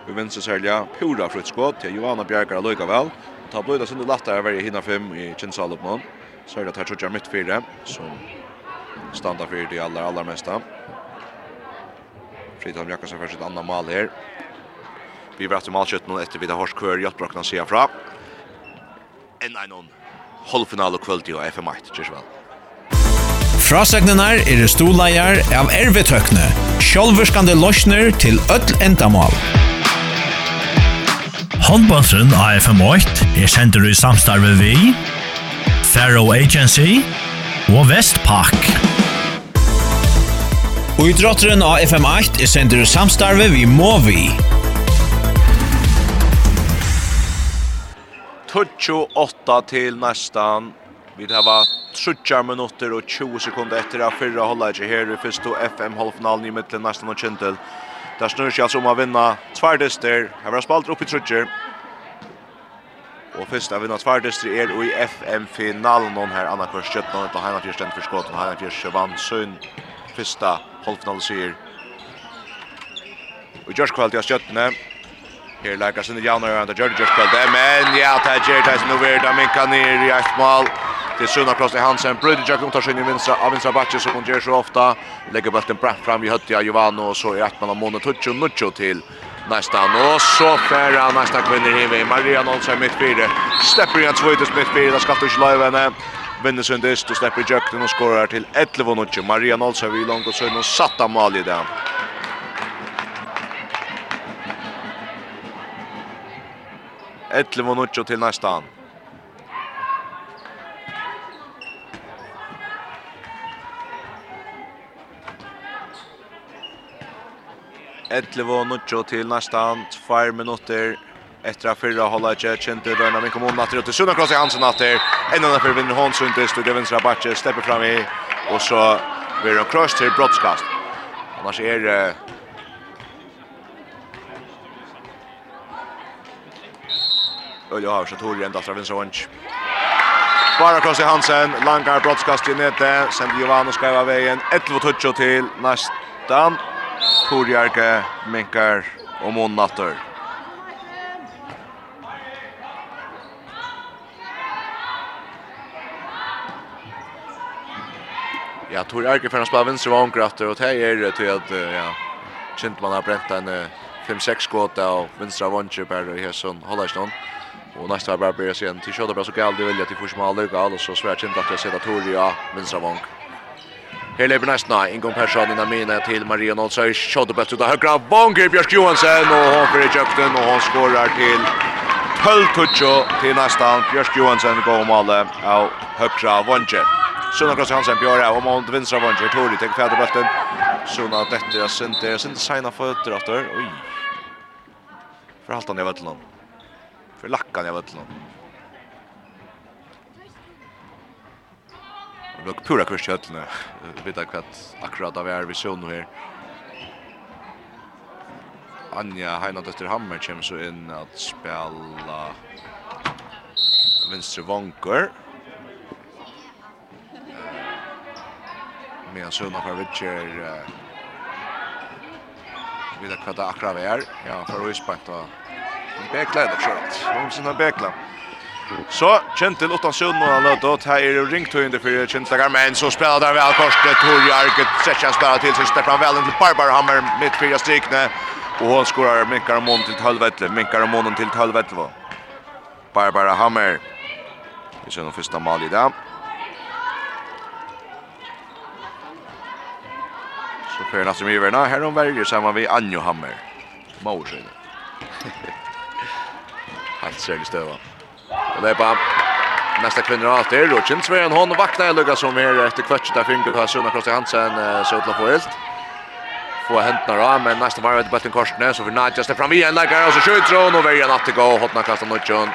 Vi vinner sälja pura frutskott till Johanna Bjergar Lojka väl. Ta blöda sin latta över i hinna fem i Chinsalopman. Så det här tror jag mitt fyra som standa för det allra allra mesta. Fridholm Jakobsen för sitt andra mål här. Vi vart i målskytten efter Vida Horskör, Jottbrockna ser fram. En 1-0 halvfinale kvöld i FM8, kjørs vel. Frasagnenar er stoleier av ervetøkne, sjolverskande losjner til ødel endamål. Håndbåndsen av FM8 er sender i samstarve vi, Faro Agency og Vestpak. Og idrotteren av FM8 er sender i samstarve vi Movi. 28 till nästan. Vi har var 30 minutter og 20 sekunder etter av fyrre ikke her i første FM halvfinalen i midtelen nesten og kjentel. Der snur seg altså om å vinne tverdister. Her var spalt opp i trutjer. Og først av vinne tverdister er i FM-finalen. Noen her Anna Kors Kjøtten og Heina Fyrs Stendt for Skåten. Heina Fyrs vann Sønn. Første halvfinalen sier. Og Gjørskvalt i Kjøttene. Her leikar sinne Janar og Gjørg just på men ja, det er Gjørg som nå vil da minka ned i ett mål. Det er Sunna Kloster Hansen, Brødre Gjørg omtar sin i vinstra, av vinstra bakke som hun gjør så ofta. lägger bølten bratt fram i høtti av Jovano, och så er ett mål månat Måne Tuccio Nuccio till nästa och så färra nästa kvinner hiver Maria Nolsen mitt fyra släpper igen ut mitt fyra där ska du slöva henne vinner sundest och släpper Jack jökten och skorar till 11-0 Maria Nolsen vi långt och så och satta mål i den 11 minutter til nästan. Etlevo Nuccio til nästan 2 minutter etter at fyrra holda ikke kjent kjente døgnet min kommunen natter til Sunna Kross i Hansen natter enn denne for vinner Hånd Sundtis til Gevins Rabatje stepper fram i og så blir han kross til brottskast annars er det Ölje har sig Tori ända från vänster. Bara cross i Hansen, langar brottskast i nete, sen Giovanni skriver vägen 11 touch till nästan. Tori Arke minkar om Monnatter. Ja, Tori Arke för att spela vänster vankrafter och det är det till att ja, Kintman har bränt en 5-6 skott av vänstra vankrafter på Hesson Hollarstone. Och nästa bara börjar se till skott bara så galt det välja till försmål lucka alltså så svärt inte att jag ser Tori Toria vänstra vång. Här lever nästa Persson innan mina till Maria Nolsöj skott på slutet högra vång Björk Johansson och hon för köpten och hon skorar till Pöltucho till nästa Björk Johansson går mål av högra vången. Sunna Kross Hansen Björk och mot vänstra vången Tori tar fjärde bollen. Sunna detta är sent det är sent sena fötter efter. Oj. För haltan i völlan för lackan jag vet inte. Det blev pura kurs i höllene. Vi vet akkurat akkurat av er vision här. Anja Heinadötter Hammer kommer så in att spela venstre vanker. Med Sunna Farvitcher. Vi vet akkurat akkurat av er. Ja, för att vi Bekla det skjønt. Noen sin Bekla. Så Kjentil utan Sund og han lød åt. Her er ringtøyende for Kjentlager, men så spiller der vel korset. Torje Arket, Setsjan spiller til, så spiller han vel inn til Barbarhammer, midt fyra strikene. Og han skorar minkar og månen til halvvettle, minkar og månen til halvvettle. Barbara Hammer. Vi ser noen første mal i dag. Så fyrir Nassim Iverna, her hun verger sammen vi Anjo Hammer. Maursøyne. Hehehe. Helt særlig støva. Og det er bare nästa kvinner av det. Rutschen Sveen hon vaknar lugga som är efter kvartset där finger på Sunna Krosse Hansen så utla på helt. Få häntna av men nästa var det bulten korsne så för Nadja just fram igen lägger och så skjuter hon och väljer att gå och hotna kasta Nutjon.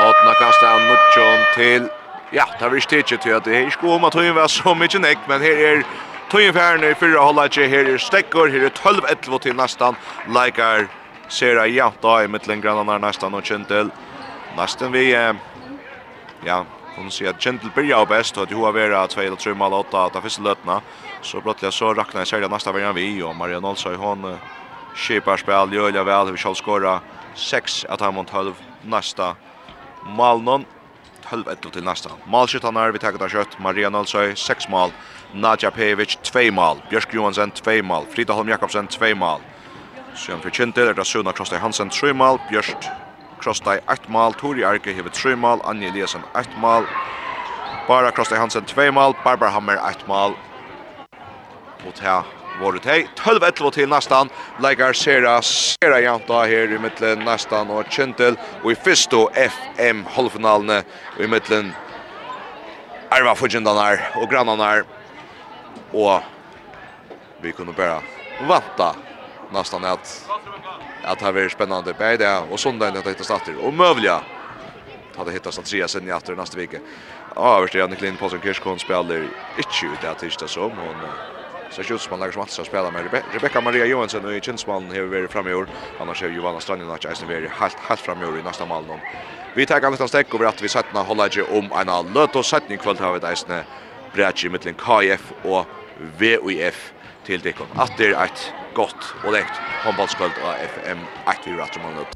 Hotna kasta Nutjon till Ja, det visst inte till att det här skulle om att hon var så mycket näck, men här är Tøyen færne i fyrra ikke, her er stekkor, her er 12-11 til nästan, leikar ser jeg jævnt da i mittlen grannarna nesten og Kjentil. Nästan vi, ja, hon sier at Kjentil blir jo best, og at hun har vært 2 eller 3 mål 8 av første løtene. Så blåttelig så rakna jeg serien nesten verden vi, og Marianne Olsøy, hun skipar spel, gjør jeg vel, vi skal skåre 6 av han mot 12 neste malen. 12 etter til neste. Malskyttene er vi taget av kjøtt. Maria Nalsøy, 6 mål. Nadja Pejevic, 2 mål. Bjørsk Johansen, 2 mål. Frida Holm Jakobsen, 2 mal. Sjøen for Kjente, det er Suna Krostai Hansen 3 mal, Bjørst Krostai 1 mal, Tori Arke hever 3 mal, Anje Eliasen 1 mal, Bara Krostai Hansen 2 mal, Barbara Hammer 1 mal. Og til våre teg, 12-11 til nästan. leikar sera, sera janta her i mittlen nästan og Kintel. og i fyrsto FM halvfinalene, og i mittlen Arva Fudgendanar og Grannanar, og vi kunne vänta. vanta nästan att att det blir spännande på det och söndagen att hitta starter och mövliga hade hittat Andreas sen i efter nästa vecka. Överste Janne Lind på sin kirskon spelar inte ut där tisdag som hon så skjuts som lägger som att spela med Rebecca Maria Johansson och Kinsman har varit framme i år. Annars är Johanna Stranden och Eisen varit helt helt framme i år i nästa mål. Vi tar en liten steg över att vi sätter hålla ju om en löt och sättning kväll har vi Jason i mellan KF och VUF till det kom. Att det är ett gott och lekt handbollskvöld av FM 84 minuter.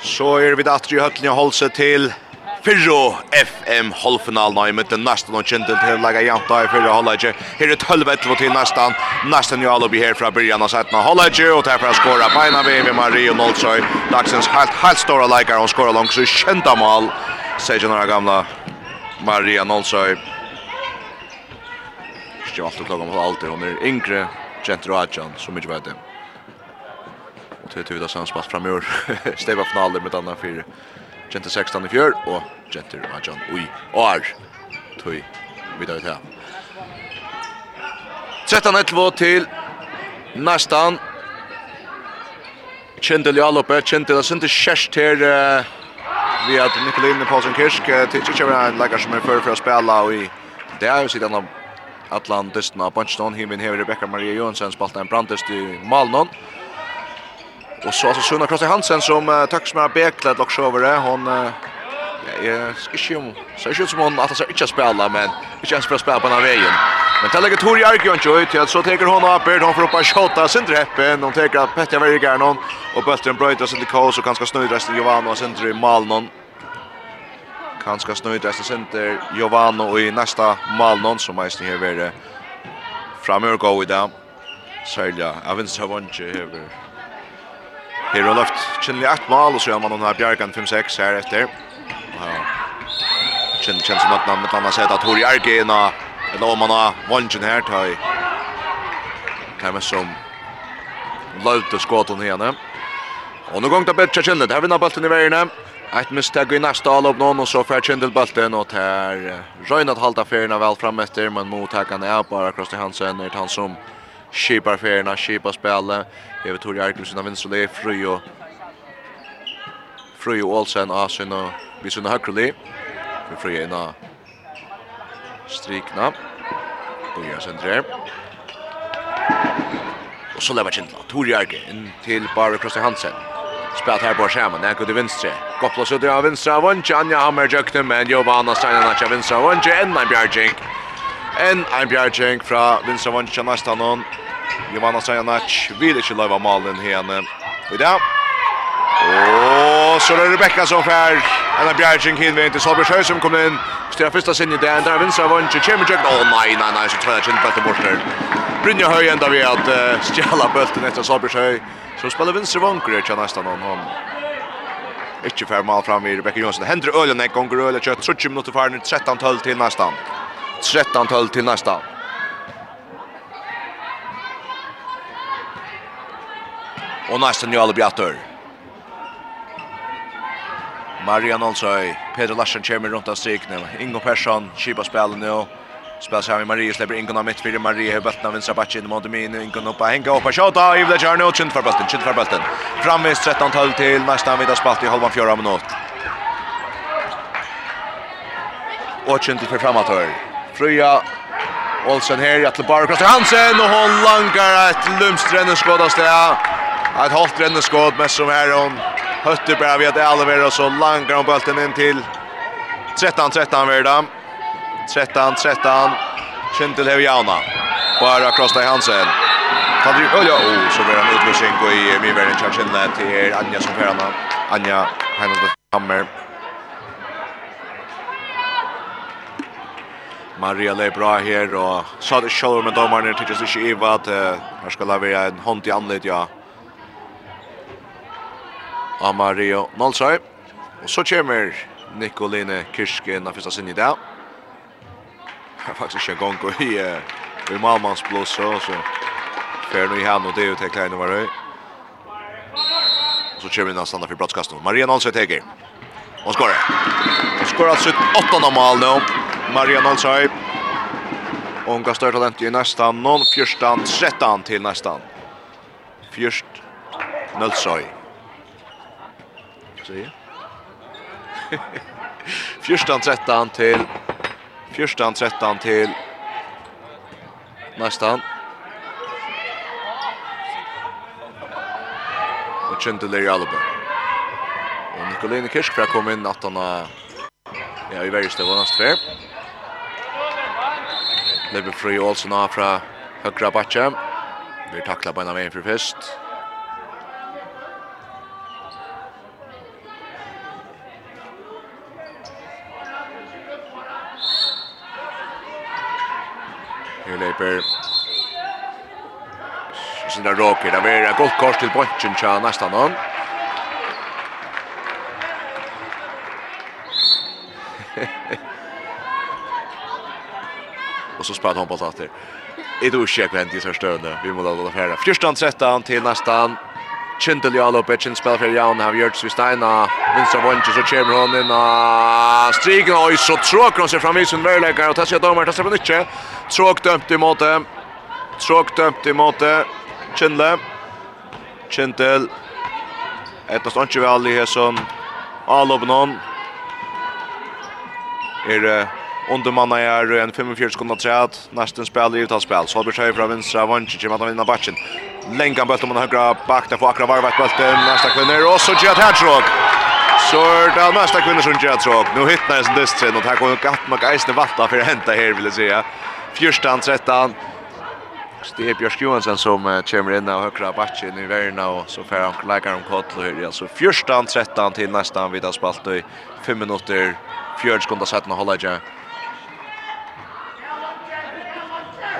Så är vi där i höllen och håller till Fyrro FM halvfinalen i mitten nästan och kände till lägga janta i fyrro halvlege. Här är tölvet och till nästan. Nästan jag alla blir här från början och sätta halvlege och därför skåra beina vid med Marie och Nolsoy. Dagsens helt, helt stora läggare och skåra långt så kända mål. Säger några gamla Maria Nolsøy. Ikke alltid klokka på allt. Hon är yngre Gentur Rajan så mycket vet det. Och till Tuda som spalt fram Steva finaler med annan fyra. Gentur 16 i fjör och Gentur Rajan i år. Tui vidare till. 13-11 till nästan. Kjente Ljaloppe, kjente det synte kjærst her vi at Nikoline Paulsen Kirsk til ikke kjører en legger som er før for å spille og i det er jo siden av Atlan dysten av Bunchton, himin hever Rebecca Maria Johansson, spalta en brandest i Malnon. Og så altså Sunna Krosse Hansen som uh, tack som har beklätt och över det. Hon uh, jag ska inte om så är som hon at alltså ikke spela men ikke ens for å spela på denne veien. Men til å legge Tori Arkion ju ut att så teker hon opp, Bird hon får opp en shot av sin dreppen. Hon teker at Petja Vergärnon och bulten brötas in Sindre Kås, og ganska snøydresten resten og Sindre sen Malnon. Han ska snöjda sig center Giovano i nästa mål någon som är snö över framöver gå i där. Sälja jag vet Evans har vunnit över. Här har lagt Chinley ett mål och så gör man den här Bjarkan 5-6 här efter. Ja. Chin känns som att man med annars sätt att Tori Argena eller om man har vunnit här tar Kan man som Lauter skott hon. Och nu gång ta bättre Chinley. Det här vinner bollen i vägen. Ett misstag i nästa all upp någon och så för Kindelbulten och här Röjn att halta färgerna väl fram efter men mottagarna är bara Krosti Hansen är han som skipar färgerna, skipar spelet. Jag vet hur jag är sina vinstra det är fri och fri och Olsen av sina vid sina högre För fri ena strikna. Och jag centrerar. Och så lever Kindla. Tor Arge in till bara Krosti Hansen. Spelat här på skärmen. Där går det vänstra. Kopplas ut av vänstra. Vanche Anja Hammer jökte men Giovanna Steiner natcha vänstra. Vanche en en Bjarjink. En en Bjarjink från vänstra Vanche nästa någon. Giovanna Steiner natch vill inte löva malen henne. I dag. Och så är det Rebecka som fär. En Bjarjink hinner inte Solberg som kommer in. Styrar första sinne där. Där av Vanche kommer jökte. Åh nej nej nej så tror jag inte bättre bort borster. Brynja Höj ända vid att uh, stjala bulten etter Höj. Så spelar vinstre vanker jag nästan någon han. Ikke fem mål fram i Rebecca Jonsson. Händer ölen en gång ölen kött 30 minuter för nu 13-12 till nästan. 13-12 till nästan. Och nästan ju alla bjatter. Marian Olsøy, Peter Larsen kommer runt av striknen. Ingo Persson, Kiba spelar nu. Spel sig med Marie släpper in Gunnar mitt för Marie har bulten av vänstra backen mot min in Gunnar på hänga upp och skjuta i det kör nu chint för bulten chint för bulten. Framvis 13 12 till nästan vid spalt i halvan fjärde minut. Och chint för framåt Fruja, Olsen här att bara Hansen och hon langar ett lumstränne skott av stä. Ett hårt ränne skott med som här hon hötter bara vid att Alvera så langar hon bulten in till 13 13 Verdam. 13, 13. Kindel har jauna. Bara Krostaj Hansen. Kan du oh så blir han utlösning och i Mivern Chachilla till Anja som förarna. Anja Heinrich Hammer. Maria Leif bra här och så det shower med domaren till just i Eva att här ska leverera en hand i anled ja. Amario Nolsøy. Og så kommer Nikoline Kirske inn av fyrsta sinne i dag faktisk ikke en gang i uh, i Malmans blås så så Fer nu i hand og det er jo til Kleine var det. Och så kommer vi inn där för for brottskasten. Maria Nolsøy teker. Och skorar. Och skorar sitt åttonde mål nu. Maria Nolsøy. Och kan kastar talent i nästan någon förstan 13 till nästan. Fyrst Nolsøy. Se. Förstan 13 till Fjørstan 13 til nästan. Och Chandler Jalbe. Och Nikolin Kirsch för kom inn at han ja, i varje var nästa fer. Lever fri Olsen av fra högra Batje. Vi tacklar bara med en för fest. Nu leper sina råker. Det blir gott kors till Bontjen tja nästan någon. Och så spelar han på tatter. Det är då check vänt i så största Vi måste låta färra. 14-13 till nästan Kintel i alla uppe, spelar för Jan, han gör till Steina, vinstra vänster så kommer hon in och striken och så tråk hon sig fram i sin möjlighet och tar sig att domar, tar sig på nytt. Tråk dömt i måte, tråk dömt emot det, Kintel, Kintel, Ettast ikke vel i hesson avloppen hon. Er under manna er en 45 sekunder træt, nesten spil i uttalsspil. Så har vi fra vinstra, vanskje, kommer at vinner batchen. Lenkan om han högra back där får Akra varvat bulten nästa kvinner och så Jihad Hedgehog. Så det är nästa kvinner som Jihad Hedgehog. Nu hittar jag sin distrin och här kommer gatt med Geisne vatta för att hända här vill jag säga. Fyrstan, trettan. Det är Björk Johansson som kommer in och högra backen i värna och så får han lägga om kott och hör alltså fjärstan, trettan till nästan vid spalt i 5 minuter. Fjärd sekund att sätta hålla jag.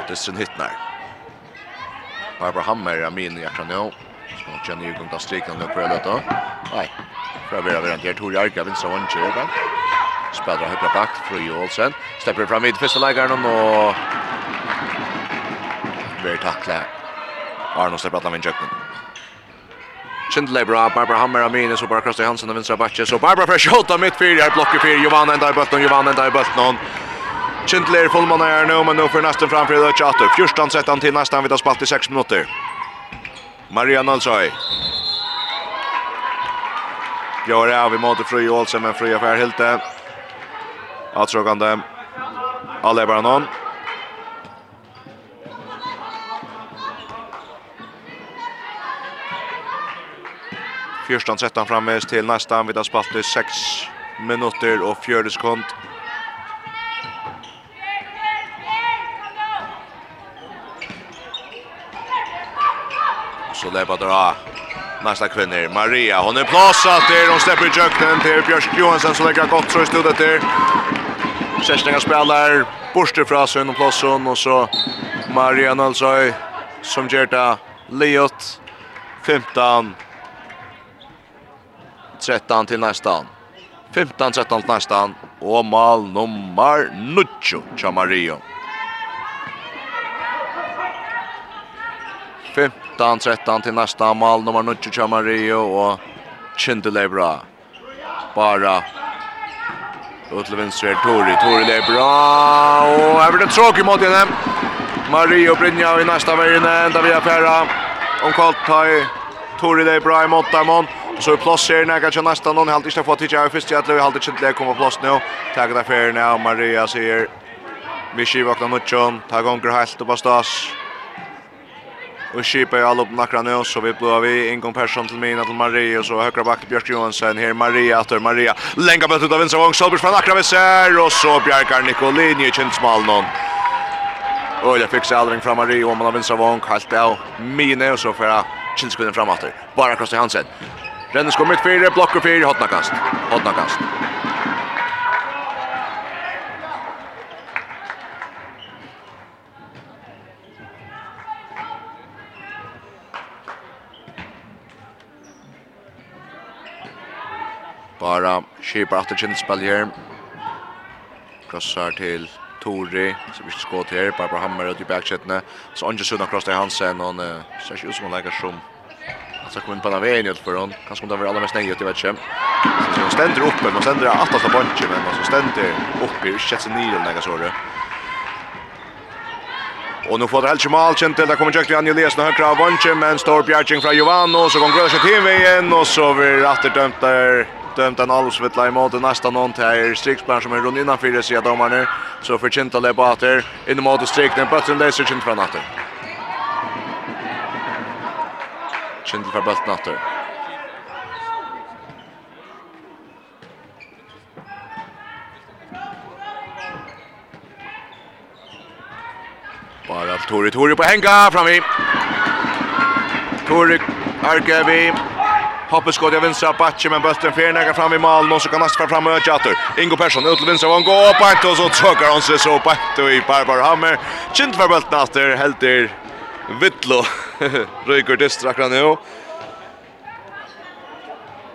Det är sin hittnar. Barbara Hammer är min i hjärtan nu. Så hon känner ju kunna stryka nu på det då. Nej. För att vara väl inte Tor Jarka vinner så inte va. Spelar högra back Fröj Olsen. Släpper fram vid första lägaren och Vi tackla. Arno släpper att han vinner jucken. Kindle bra, Barbara Hammer Amini så bara Kristoffer Hansen och vinstra backen så Barbara Fresh åtta mittfyrare Blocker fyra. Giovanna ända i botten, Giovanna ända i botten. Kindler fullmann är nu men nu för nästan framför det chatta. 14 sätter till nästan vid att spalt i 6 minuter. Maria Alsøy. Gör av i mot Frej Olsen men Frej affär helt det. Attrogande. Alle Baranon. Fyrstan sätter fram till nästan vid att spalt i 6 minuter och 4 sekunder. Så lepa dra nästa kvinnor Maria, hon är plåsat där. Hon släpper i jöknen till Björsk Johansson som lägger gott så i studet där. Kerstinga spelar borster fra Sønn og Plåsson och så Maria Nølsøy som gjør det Leot 15 13 til nästan. 15 13 til nästan og mal nummer 9 Mario. 15 13, 13 till nästa mål nummer 9 Chamario och Chindele bra. Bara ut till vänster Tori, Tori det bra och blir det tråkigt mot henne. Mario Brynja i nästa vägen ända via Ferra. Om kallt tar Tori det bra i Mottamon. Så plats här när kanske nästa någon helt inte fått tidigare först jag tror helt inte kommer plats nu. Tackar där för nu Maria ser. Vi skivar knutjon, tar gånger helt och stas och skipa i all upp nakra nu så vi blåa vi ingång person till mina till Maria och så högra back Björk Johansson här Maria åter Maria länka på ut av vänstra vång Solberg från nakra väser och så Bjarkar Nicolini i Kinsmal någon Och jag fick sig aldrig fram Maria och man har vänstra vång kallt av Mina, och så för att Kinskvinnen framåt. Bara Kosti Hansen. Rennes kommer ut fyra, blocker fyra, hotnakast. Hotnakast. Bara skipar att det spel här. Krossar till Tori som vi ska till här Barbara Hammer ut i backsättene. Så Anja Sunna krossar Hansen och uh, så ser ut som hon lägger som att så kommer på den vägen ut för hon. Kanske hon där allra mest nej ut vet inte. Så hon ständer upp men hon ständer att ta bunchen men så ständer upp i sjätte nio lägger så det. Och nu får det helt mal känt det kommer Jack Daniel Elias när högra av bunchen men står bjärching från Jovano så går Grösche till vägen och så blir åter dömt där dömt en allsvittla i måte nästa någon till här Striksbarn som är runt innan fyra sidan domarna så förtjänt att lägga åter in mot strikten bättre läser inte från åter Kindle för bulten åter Bara Tori Tori på hänga fram i Tori Arkevi Hoppet skott i vänstra backen men bulten fer nära fram i mål och så kan Asper fram och åter. Ingo Persson ut till vänstra vån går upp och så tråkar han sig så på i Barbar Hammer. Kint för bulten åter helt där Vittlo. Ryker distrakra nu.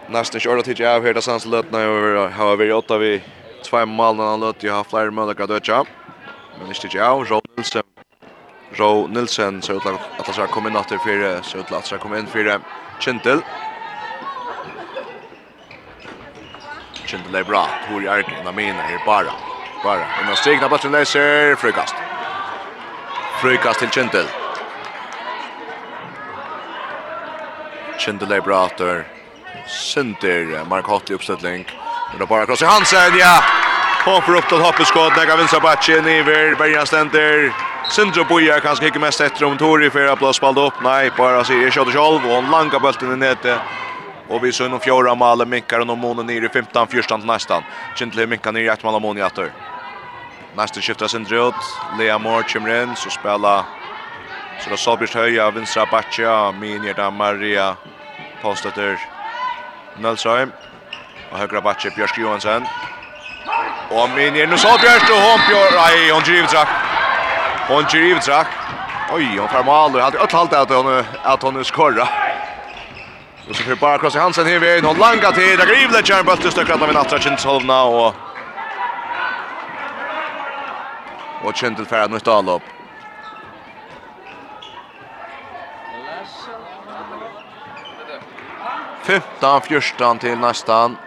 Nästan kör det till av här där sans lötna över har vi åtta vi två mål när han löt ju har fler möjligheter att. Men inte till av Rolsen Ro Nilsen så ut att att ska komma in åter för så ut att ska komma in för Kintel. matchen till det bra. Tori Arkin, han mina här bara. Bara. En av stegna matchen läser frukast. Frukast till Kindel. Kindel är bra åter. Sinter, Mark Hotley uppsättning. Men då bara krossar Hansen, ja! Kom för upp till hoppeskott, lägga vinsa batchen, Iver, Bergen ständer. och Boja kanske inte mest efter om Tori för att blåspalda upp. Nej, bara säger jag kör själv och han langar bulten i nätet. Och vi så inom fjärde målet minkar och månen ner i 15 första nästan. Gentle minkar ner i ett mål mån i åter. Nästa skiftar sin dröt. Lea Moore kommer in så spelar så då Sabers höja vänstra backa Minja där Maria Postetter Nelsheim. och högra backa Björk Johansson. Och Minja nu så Björk och hon Björk nej hon drivtrack. Hon drivtrack. Oj, hon får mål Jag hade allt halt att hon att hon skorrar. Och så för bara cross Hansen här vid och langa till där Grivle kör bollen till stökrat av en attra Kinsholmna och och Kintel färd nu stal upp. Femtan, fjørstan til nästan.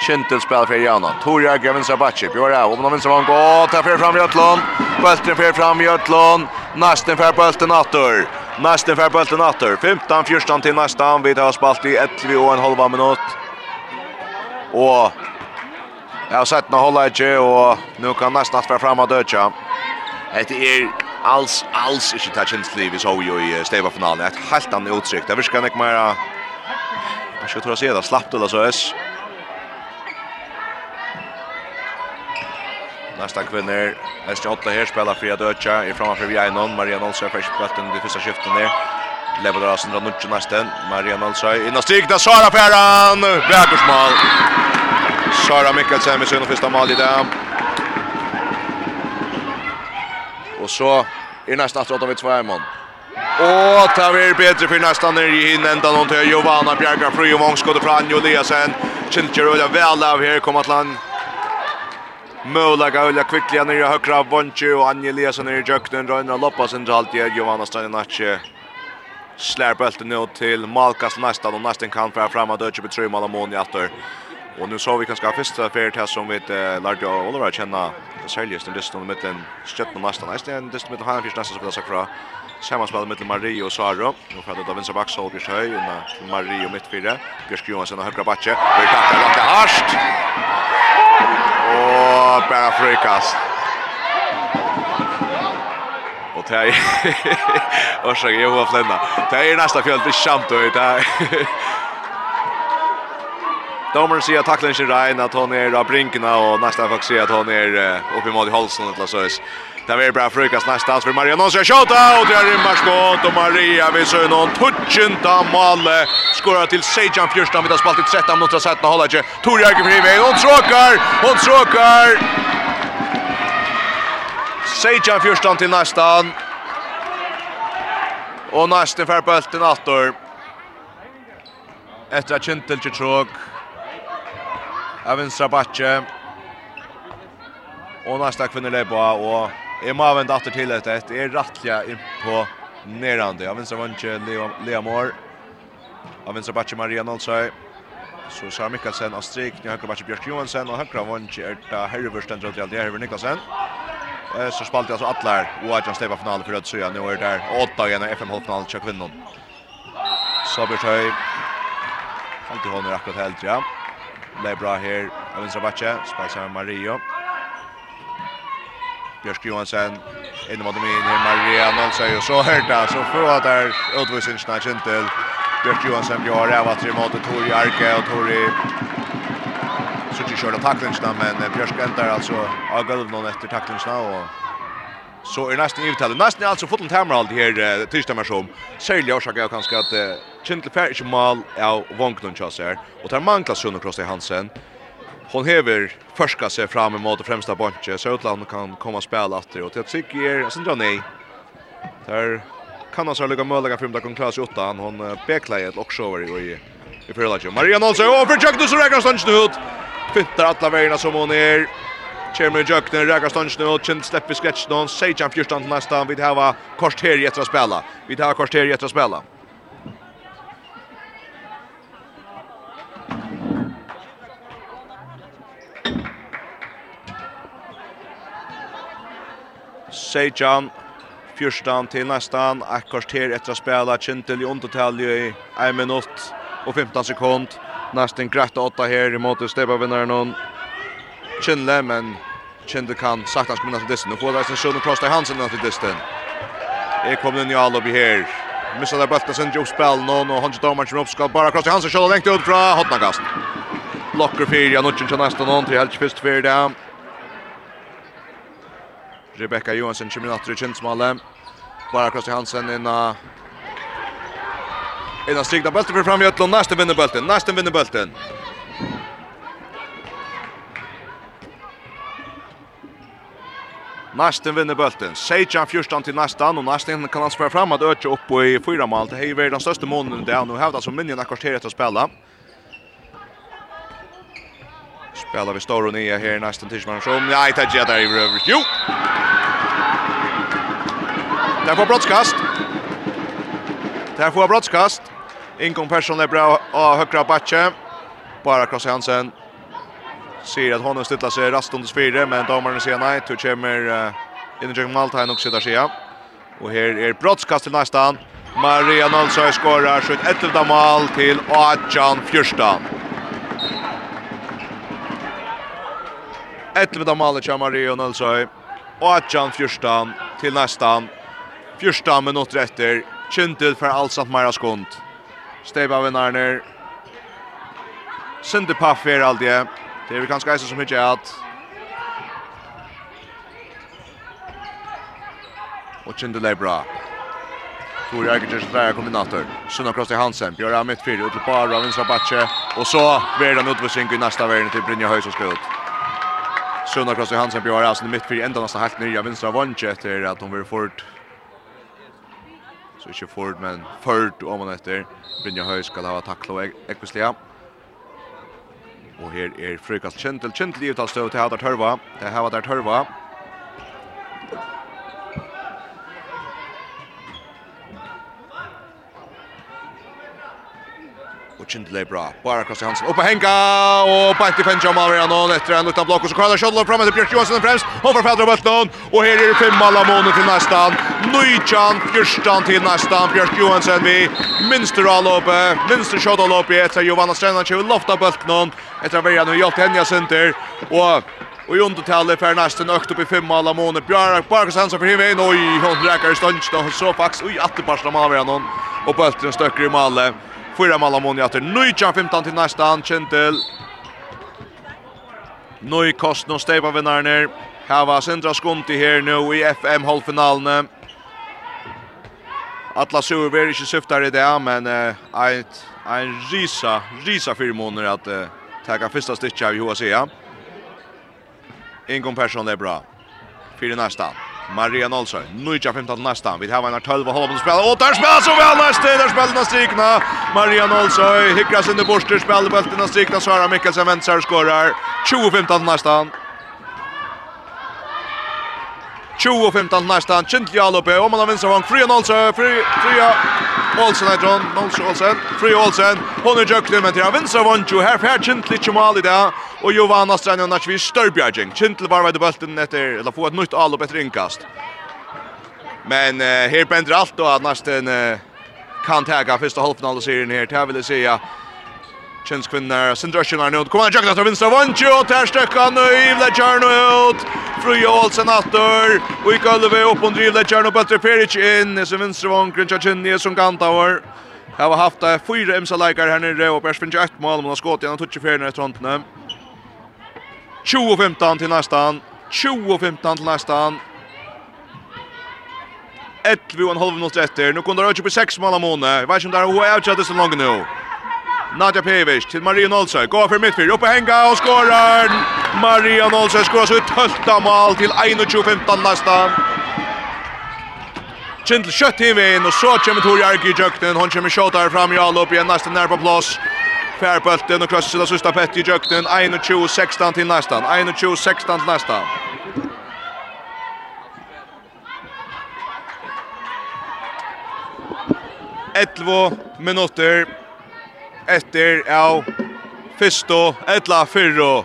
Kintel spelar för Jana. Torja Gavin Sabachi. Björ av om de vinner man går. Ta för fram Jötlund. Bulten för fram Jötlund. Nästen för bulten åter. Nästen för bulten åter. 15 14 till nästan. Vi tar spalt i 11 och en halv minut. Och Jag har sett när hålla inte och nu kan nästan för fram och dödja. Det är alls alls inte touchens Vi så ju i Steva-finalen. Ett helt annat utsikt. Det viskar nek mer. Jag ska tro att se det slappt eller så är. Nästa kvinner. Nästa åtta här spelar Fria Dötja. I framför vi Einon. Maria Nolsøy för spelten i första skiftet ner. Lever där Asendra Nutsch nästan. Maria Nolsa in och stigna Sara Ferran. Bergersmål. Sara Mikkelsen med sin första mål i dag. Och så i nästa att åtta vid Tvärmån. Och tar vi bättre för nästa ner i hinnan någon till Giovanna Bjergar Fru och Mångskott från Juliasen. Kilcher och väl av här kommer att land Möla Gaula kvickliga ner i högra av Bonchi och Anje Eliasson ner i jöknen. Röjna loppa centralt i Giovanna Staninace. Slär bulten nu till Malkas nästan och nästan kan föra fram att Ötje betröj Malamon i attor. Och nu så vi kanske första färd här som vi eh, lärde Oliver att känna det säljes den listan med den stötten nästan. nästan en listan med han finns nästan så vill jag säga. Sammanspel mellan Marie och Sara. Och för det av Vincent så blir höj och Marie och mittfyrre. Björk Johansson och högra backe. Vi tackar långt harst. Og bare frikast. Och det är Orsak, jag var flända. Det är nästa fjäll, det är kämt och det är... Domaren sier at taklen ikke regn, at hon er av brinkene, og nästa faktiskt sier at hon er är mål i halsen eller så. Det blir bra frukas nästans för Maria Nonsson. Shota och det är rimmar skott och Maria vi så någon touchinta mål. Skorar till Sejan Fjärstam vid spalt i 13 mot 13 håller inte. Torja gick fri väg. Hon tråkar. Hon tråkar. Sejan Fjärstam till nästan. Och nästan för bulten åter. Efter att Kintel till tråk. Av vänstra backe. Och nästa kvinner lepa och Jeg må vente etter til etter et er rettelig inn på nærande. Av venstre vantje Lea Mår. Av vinstra batje Maria Nolsøy. Så Sara Mikkelsen av strik. Nå høyre batje Bjørk Johansen. Og høyre vantje er da Herreversten Den Adrial. Det er Herver Nikkelsen. Så spalte altså Atler. Og Adrian Steva finale for Rødsøya. Nå er der åtta igjen av FM-holdfinalen til kvinnen. Så Bjørk Bjørshøy. Alltid hånden akkurat helt, ja. Det er bra her. Av vinstra batje. Spalte seg Mario. Maria. Björk Johansson in mot min Maria Nolsøy og så hørte så får där utvisning snart inte Björk Johansson gör det att tre mot Tori Arke och Tori så det kör tacklingsna men Björk ändrar alltså av golv någon efter tacklingsna och så är nästan uttal nästan alltså fotboll tämmer allt här tisdag mer som sälja och jag kanske att Kintle Färich mål av Vonknon chassar och tar manklas Sundercross i Hansen hon hever förska sig fram emot det främsta bunche så utland kan komma och spela åter och till tycker jag sen drar nej. Där kan han så lägga möjliga framda kon Claes åtta han hon beklar ett också över i i förlaget. Maria Nolsson och för Jack så räcker stansen ut. Fintar alla vägarna som hon är. Kjemmer Jökner räcker stansen ut. Kjent släpper sketchen. han 14 nästan Vi hava kort här i ett att spela. vi hava kort här i ett att spela. Sejan, fyrstan til nästan, ett kvarter efter att spela, Kintel i undertalje i 1 minut och 15 sekund. Nästan grätt åtta här emot Stepa-vinnaren någon Kintle, men Kintle kan sakta komma till disten. Nu får det en sjön och krossa Hansen till disten. Det kommer in i Alobi här. Missar där bulten sen Joe spel någon och Hansen Domar kommer upp skall bara hans i Hansen sjön längt ut från Hotnagast. Blocker för Januchin till nästa någon till helt först för det. Rebecca Johansson kommer natt i Kinsmalle. Bara Krosti Hansen inna... Inna strikna bälten för fram i Ötlund. Nästen vinner bulten. Nästen vinner bulten. Nästen vinner bälten. Sejan 14 till nästan och nästen kan han spela fram att öka upp i fyra mål. Det är ju den största månen där nu hävdas som minjen akkorterat att spela. Spela vi stor och nya här nästan tills man som. Nej, det är där i över. Jo! Där får broadcast. Där får broadcast. Inkom person är bra av högra backe. Bara Krosse Hansen. Ser att honom stilla sig rast under fyra, men domaren ser nej. Då kommer in i Maltain och sitter sig. Och här är broadcast till nästan. Maria Nolsøy skorar sitt 11 mål till 18-14. 11 av målet kommer Marie Nilsson. Och att Jan Fyrstan till nästan. Fyrstan med något rätter. for för allt Skund. Mara Skont. Steba vinnar ner. Sinde Paffer alltid. Det är vi kanske som mycket att. Och Kintel är bra. Tor Kjørs där kombinator. Sunna Kross till Hansen. Björn Amit fyra ut till Barra, vinstra batche. Och så blir han utvisning i nästa verden till Brynja Höjs och skrutt. Sunna Kross Johansson bjør alltså mitt för ända nesten helt nya vänstra vantje etter att hun blir fort. Så ikke fort men fort om man etter. Brynja Høy skal ha tackla og Ekvislia. Och här är frukast Kjentel. Kjentel i uttalstöv til Hadar Tørva. Det Hadar Tørva där Kindle bra. Bara Kross Hansen upp och hänga och bänt i mål redan och efter en utan block och så kallar Scholl fram efter Björk Johansson främst och för Fedra Bulton och här är det fem mål mån till nästan. Nychan Fjärstan till nästan Björk Johansson vi minster all uppe. Minster shot all uppe efter Johanna Strandland kör lofta någon. efter att välja nu Jolt henne center och Och i undertalet för nästan ökt upp i fem alla månader. Bjark Barkas Hansson för himmen. Oj, hon räcker i stånd. Så fax oj, att det passar man av. Och bulten stöcker i målet. Fyra mål av Amoni efter 19-15 till nästa hand. Kjentel. Nøy kost nå steipa vinnarner. var sindra skunti her nå i FM halvfinalene. Atla Sur blir ikke syftar i det, men uh, eit, ein risa, risa fire måneder at uh, taka fyrsta stitcha av Joa Sia. Ingon Persson er bra. Fyra nästa. Maria Nolsø. Nuja 15 nästa. Vi har en 12 och håller på att spela. Och där spelar så väl nästa. Där spelar den strikna. Maria Nolsø hickar sin borster spelar bollen och strikna Sara Mikkelsen väntar skorar. 20-15 nästa. 20-15 nästan. Kintli Alope. Om man har vinstra vang. Fria Nolsen. Fria Olsen är John. Nolsen Olsen. Fria Olsen. Hon är jöklig men till vinst av Jo här här Kintli Chimal i det. Och Jovanna Strandjan när vi störbjärging. Kindli var vid bulten efter eller få ett nytt Alupe efter inkast. Men eh, här bänder allt då att nästan uh, kan täga första halvfinalserien här. Det vill säga Kjens kvinner, Sindra er nødt. Kommer han jakket etter vinstra vantje, og ter støkker han i Vledjarno ut. Fruja Olsen atter, og i gulvet opp og driv Vledjarno bøtter Peric inn. Nese vinstra vankren, Kjønni som kantavar. Jeg har haft fyra imsa-leikar her nere, og Bers finner ett mål, men har skått igjen, han tutsi ferien etter håndene. 20-15 til nestan, 20-15 til nestan. 11 og en halv minutter etter, nå kunne det rødkjøp i 6 mål av måned. Jeg vet ikke om det er HF-kjøttet så langt nå. Nadja Pevic til Maria Nolse. Gå for midtfyr. Oppe henga og skårer. Maria Nolse skårer så ett mål til 21-15 nästa. Kindl kjøtt i vinn, og så kommer Tori Arki i jöknen. Hon kommer tjata fram i all opp igjen, nesten nær på plats. Färbulten och krossar sista sista pett i jöknen. 21-16 till nästan. 21-16 till nästan. Elvo minutter efter av Fisto, etla fyrro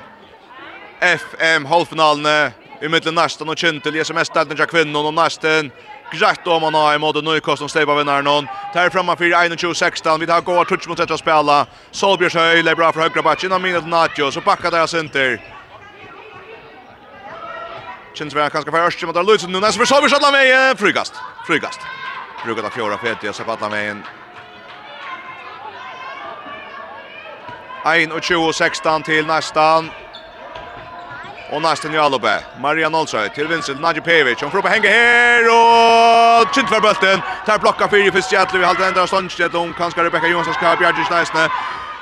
FM halvfinalen i mittlen nästan och Kintel ger mest ställning till kvinnan och nästan Grett om han har i måte Nøykost som steipa vinnaren hon. Ter framme 4-21-16. Vi har gått touch mot etter å spille. Solbjørs høy, det bra for høyre bak. Innan minnet Natjo, så packar deres inter. Kjennes vi kanskje for Ørstjum, og det er Lutsen. Nå nesten for Solbjørs, alle veien. Frygast, frygast. Brukar ta fjorda fete, og så på med veien. 1-20-16 til nästan. Och nästan Jalobe. Marian Olsøy till vinst. Nadje Pevic. Hon får upp och hänga här och skjuter för bulten. Tar blocka för i första Vi håller ända ståndstället om kanske Rebecca Johansson ska bjärga nästan.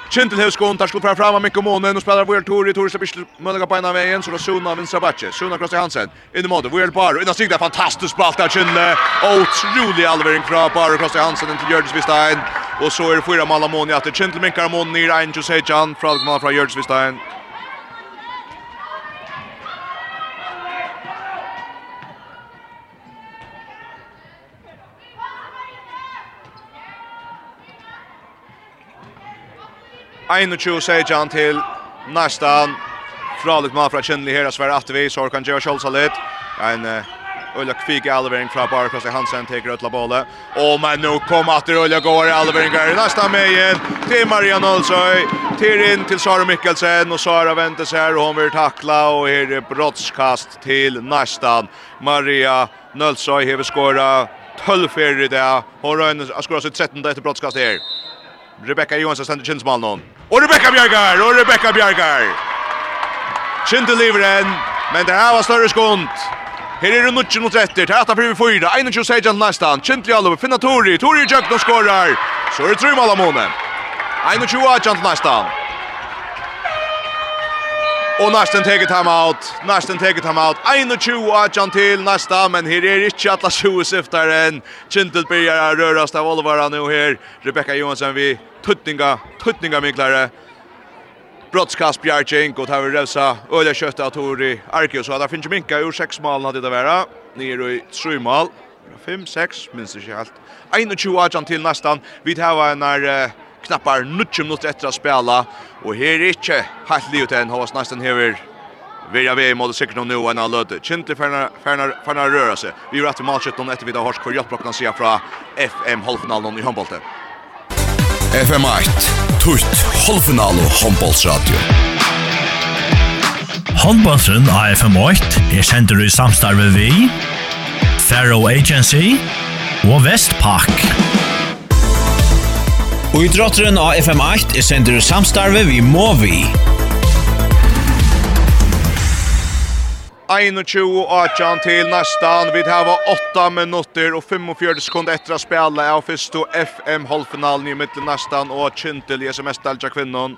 Kintel Husgård tar skulle fram fram mycket månen och spelar Will Tori Tori så blir möjliga på ena vägen så då Suna vinstra backe Suna cross i Hansen in the mode. Will Bar innan sig där fantastiskt spalt där Kintel otrolig allvärden krav Bar cross i Hansen till Jörgens Vistein och så är det fyra mål av Moni att Kintel minkar Moni i Rangers Hedjan från från Jörgens Vistein 21 sejan til nästan Fralik man fra Kjendli her, Sverre Attevi, så kan Gjera Kjolsa litt. En Ulla kvig alvering fra Bar i Hansen til utla Båle. Og men nå kom atter Ulla går alveringer med igjen til Maria Nolsøy. Til inn til Sara Mikkelsen og Sara ventes her og hun vil takla og her er brottskast til nästan. Maria Nolsøy hever skåra 12 fyrir i dag. Hun røyner skåra sitt 13 etter brottskast her. Rebecca Johansson ständer kinsmal någon. Og Rebecca Bjargar! og Rebecca Bjargar! Kinte lever en, men det här var större skont. Her er det nutjen mot retter, til etter fyrir fyra, 21 sejan næstan. Kinte Jalov, finna Tori, Tori i jökna skorar. Så er det tre mål av månen. 21 sejan næstan. Og Narsten teker timeout. Narsten teker timeout. 21 atjan til Narsta, men her er ikke atla 20 siftar enn. Kintel byrjar er rørast av Olvara nu her. Rebecca Johansson, vi tuttninga, tuttninga minklare. Brottskast Bjarking, og tar vi revsa Øyla Kjøtta av Tori Arkeo, så det finnes ikke minka ur 6 malen hadde det væra. Nere i 3 mal. 5, 6, minst ikke helt. 21 atjan til Nastan. Vi tar hva en er... Uh, knappar 90 minutter etter å spela, og her er ikke helt livet enn hos nesten hever Virja vi mål sikkert nu enn av lødde. Kjentlig ferna røra seg. Vi gjør etter malskjøtten etter vi da hørsk for hjelpblokkene sida fra FM halvfinalen i håndbolten. FM 8, tutt halvfinalen og håndboltsradio. Håndbolsen av FM 8 er sender i samstarve vi, Faro Agency og Vestpak. Vestpak. Idrotteren av FM8 er sender samstarve vi må vi. 21-18 til nästan. Vi har 8 minutter og 45 sekunder etter å spille av første FM-halvfinalen i midten nästan og Kintil i SMS-delta kvinnon.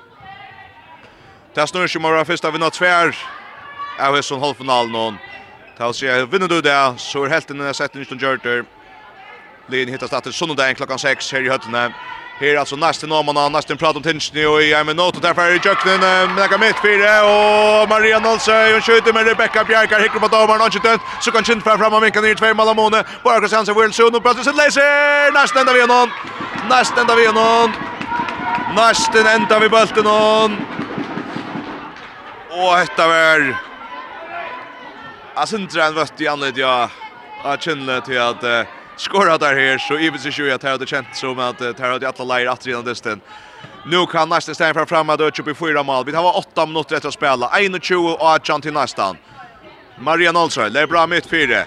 Det er snurr som har vært av vinner tver av hesson halvfinalen. Det er å si, vinner du det, så er helten denne setten i Gjørter. Lin hittar startet sondag klokkan 6 her i høttene. Her altså nästan om man har nästan pratat om tension og i en minut och därför är Jöknen med några midt fire, og Maria Nolse hun skjuter med Rebecca Bjerkar hikker på domaren og skjuter så kan kjent Chin fram och vinka ner två mål Amone bara kan se Wilson och plötsligt läser nästan enda vi någon nästan enda vi någon nästan enda vi bulten någon och detta var en vøtt i anledning av kjennelig til at, uh, skora där här så Ibis är ju att det känns som att det har alla lejer att redan desten. Nu kan nästa steg fram framåt då upp i fyra mål. Vi har 8 minuter att spela. 21 och Archant till nästan. Maria Olsson, det är bra mitt fyra.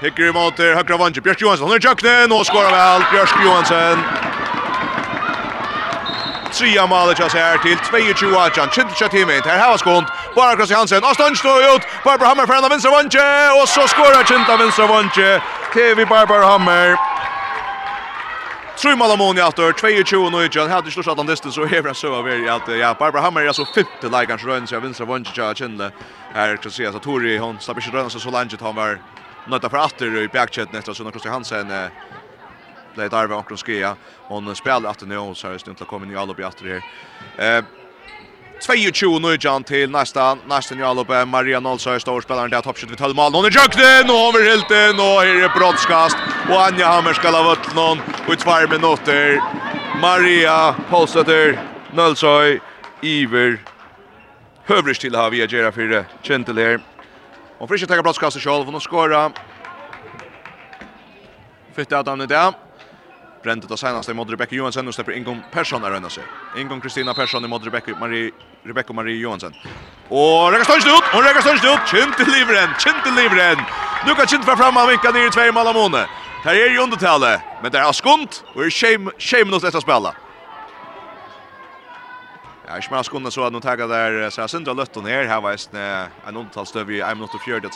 Hickar mot högra vänster. Björk Johansson, hon är jacken och skorar väl. Björk Johansson. Tria malet kjas her till 22 Ajan. Kjent kjent himmel. Her har skont. Bara Krasi Hansen. Og stund står ut. Barbara Hammer fra den venstre vanje. Og så skorar kjent av venstre vanje. TV Barbara Hammer. Tror man om i attor, 22 nu igen. hade slått att han så hevra så var det att, ja, Barbara Hammer är alltså femte lägans rön, så jag vinstra vunnet jag känner här kan se att Tori, hon slapp inte röna så så langt, han var nöjda för åter i backchat nästa så Sunna Kristi Hansen det där var också skia. Hon spelar att nu så er det stund att komma in i Alubi etter her. Eh, 22 nu Jan till nästa nästa Njalope Maria Nolsøy står spelaren där toppskytt vid 12 mål. Hon är jökten nu över helt nu och här är broadcast och Anja Hammer ska ha vött någon i två minuter. Maria Paulsøter Nolsøy Iver Høvrist till har vi Jera för Gentle här. Och friska ta brottskast själv och hon skora. Fitta att han är där brände det senaste mot Rebecca Johansson och släpper Ingom Persson där ändå sig. Ingom Kristina Persson i Rebecca Marie Rebecca Marie Johansson. Och Rebecca Stöns ut, och Rebecca Stöns ut, Kinte Livren, Kinte Livren. Nu kan Kinte fram av vinka ner i två mål måne. Här är ju undertalet, men det är skunt och är shame shame något lätt att spela. Ja, jag smäller skunt så att nu tagar där så Sandra Lötton här här var en undertalstöv i 1 minut och 40.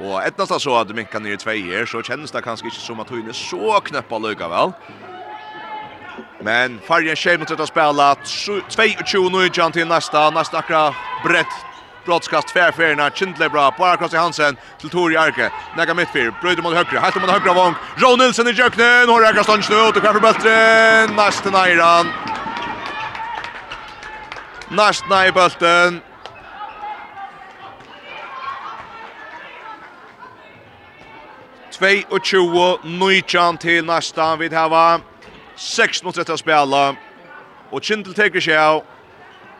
Og etnast så at du minkar ned i tvei her, så kjennes det kanskje ikke som at hun er så knøppa løyga vel. Men Fargen skjer mot dette spela, 22-0 til nästa, nästa akra brett brottskast tvärfärna Kindle bra på Arkas Hansen till Tori Arke näga mittfyr bröjde mot högra helt mot högra vång Ron Nilsson i jöknen har Arkas stans nu och kvar bättre nästa nairan Nästa nära bulten 22 19 til næsta. Vi här 6 mot 1 spela Og Kintel tar seg av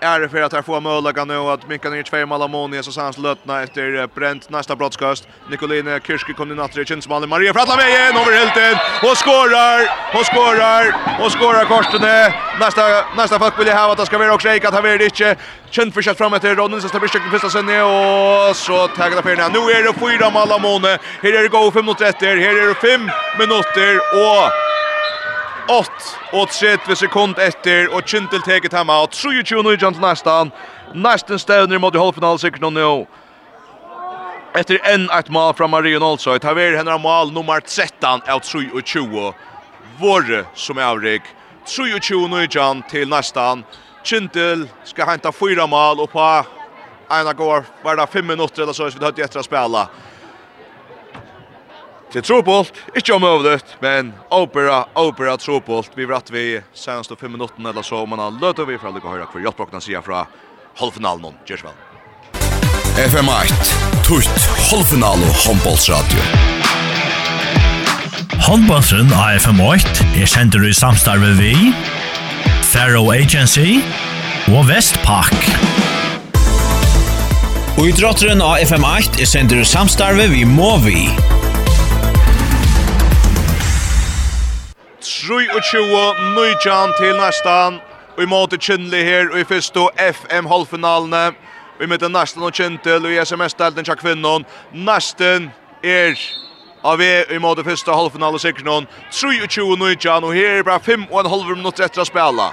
är det för att här får möjliga nu att Mikael ner två mål Amoni så sans lötna efter bränt nästa brottskast. Nikoline Kirske kom in åter i mål Maria Fratla vägen över helten och skorar och skorar och skorar Korstene. Nästa nästa fuck vill jag ha att det ska vara också Ekat har vi det inte. känt för fram efter Ronnen så stäbber Kirske första sen och så tagar det för Nu är det fyra mål Amoni. Här är det gå 5 mot 1. Här är det 5 minuter och 8 og 30 sekund efter og Kintel teget hem out. 23 i Jantel nästan. Nästan stevner mot i halvfinalsekund nu. Efter en et mål från Marion Olsson. Tar vi henne mål nummer 13 av 23. våre som er avrik. 23 i Jan till nästan. Kintel ska hämta fyra mål och på ena går bara 5 minuter eller så vi har etter att spela. Det er trobolt, ikke omøvlet, men opera, opera trobolt. Vi vratt vi senast og fem minutter eller så, men han løter vi fra lykke høyre for hjelpbrokkene sier fra halvfinalen om. Gjørs vel. FM 8, tutt halvfinal og håndbollsradio. Håndbollsen av FM 8 er kjenter i samstarve vi, Faro Agency og Vestpak. Og i drotteren av FM 8 er sender i samstarve vi Movi. Movi. 23 nøytjan til næstan. Og i måte kynlig her og i fyrstu FM-halvfinalene. Vi møter næsten og kjentel og i SMS-delten tja kvinnon. Næsten er av vi i måte fyrsta halvfinale sikkernon. 23 nøytjan og her er bare 5 og en halv minutter etter å spela.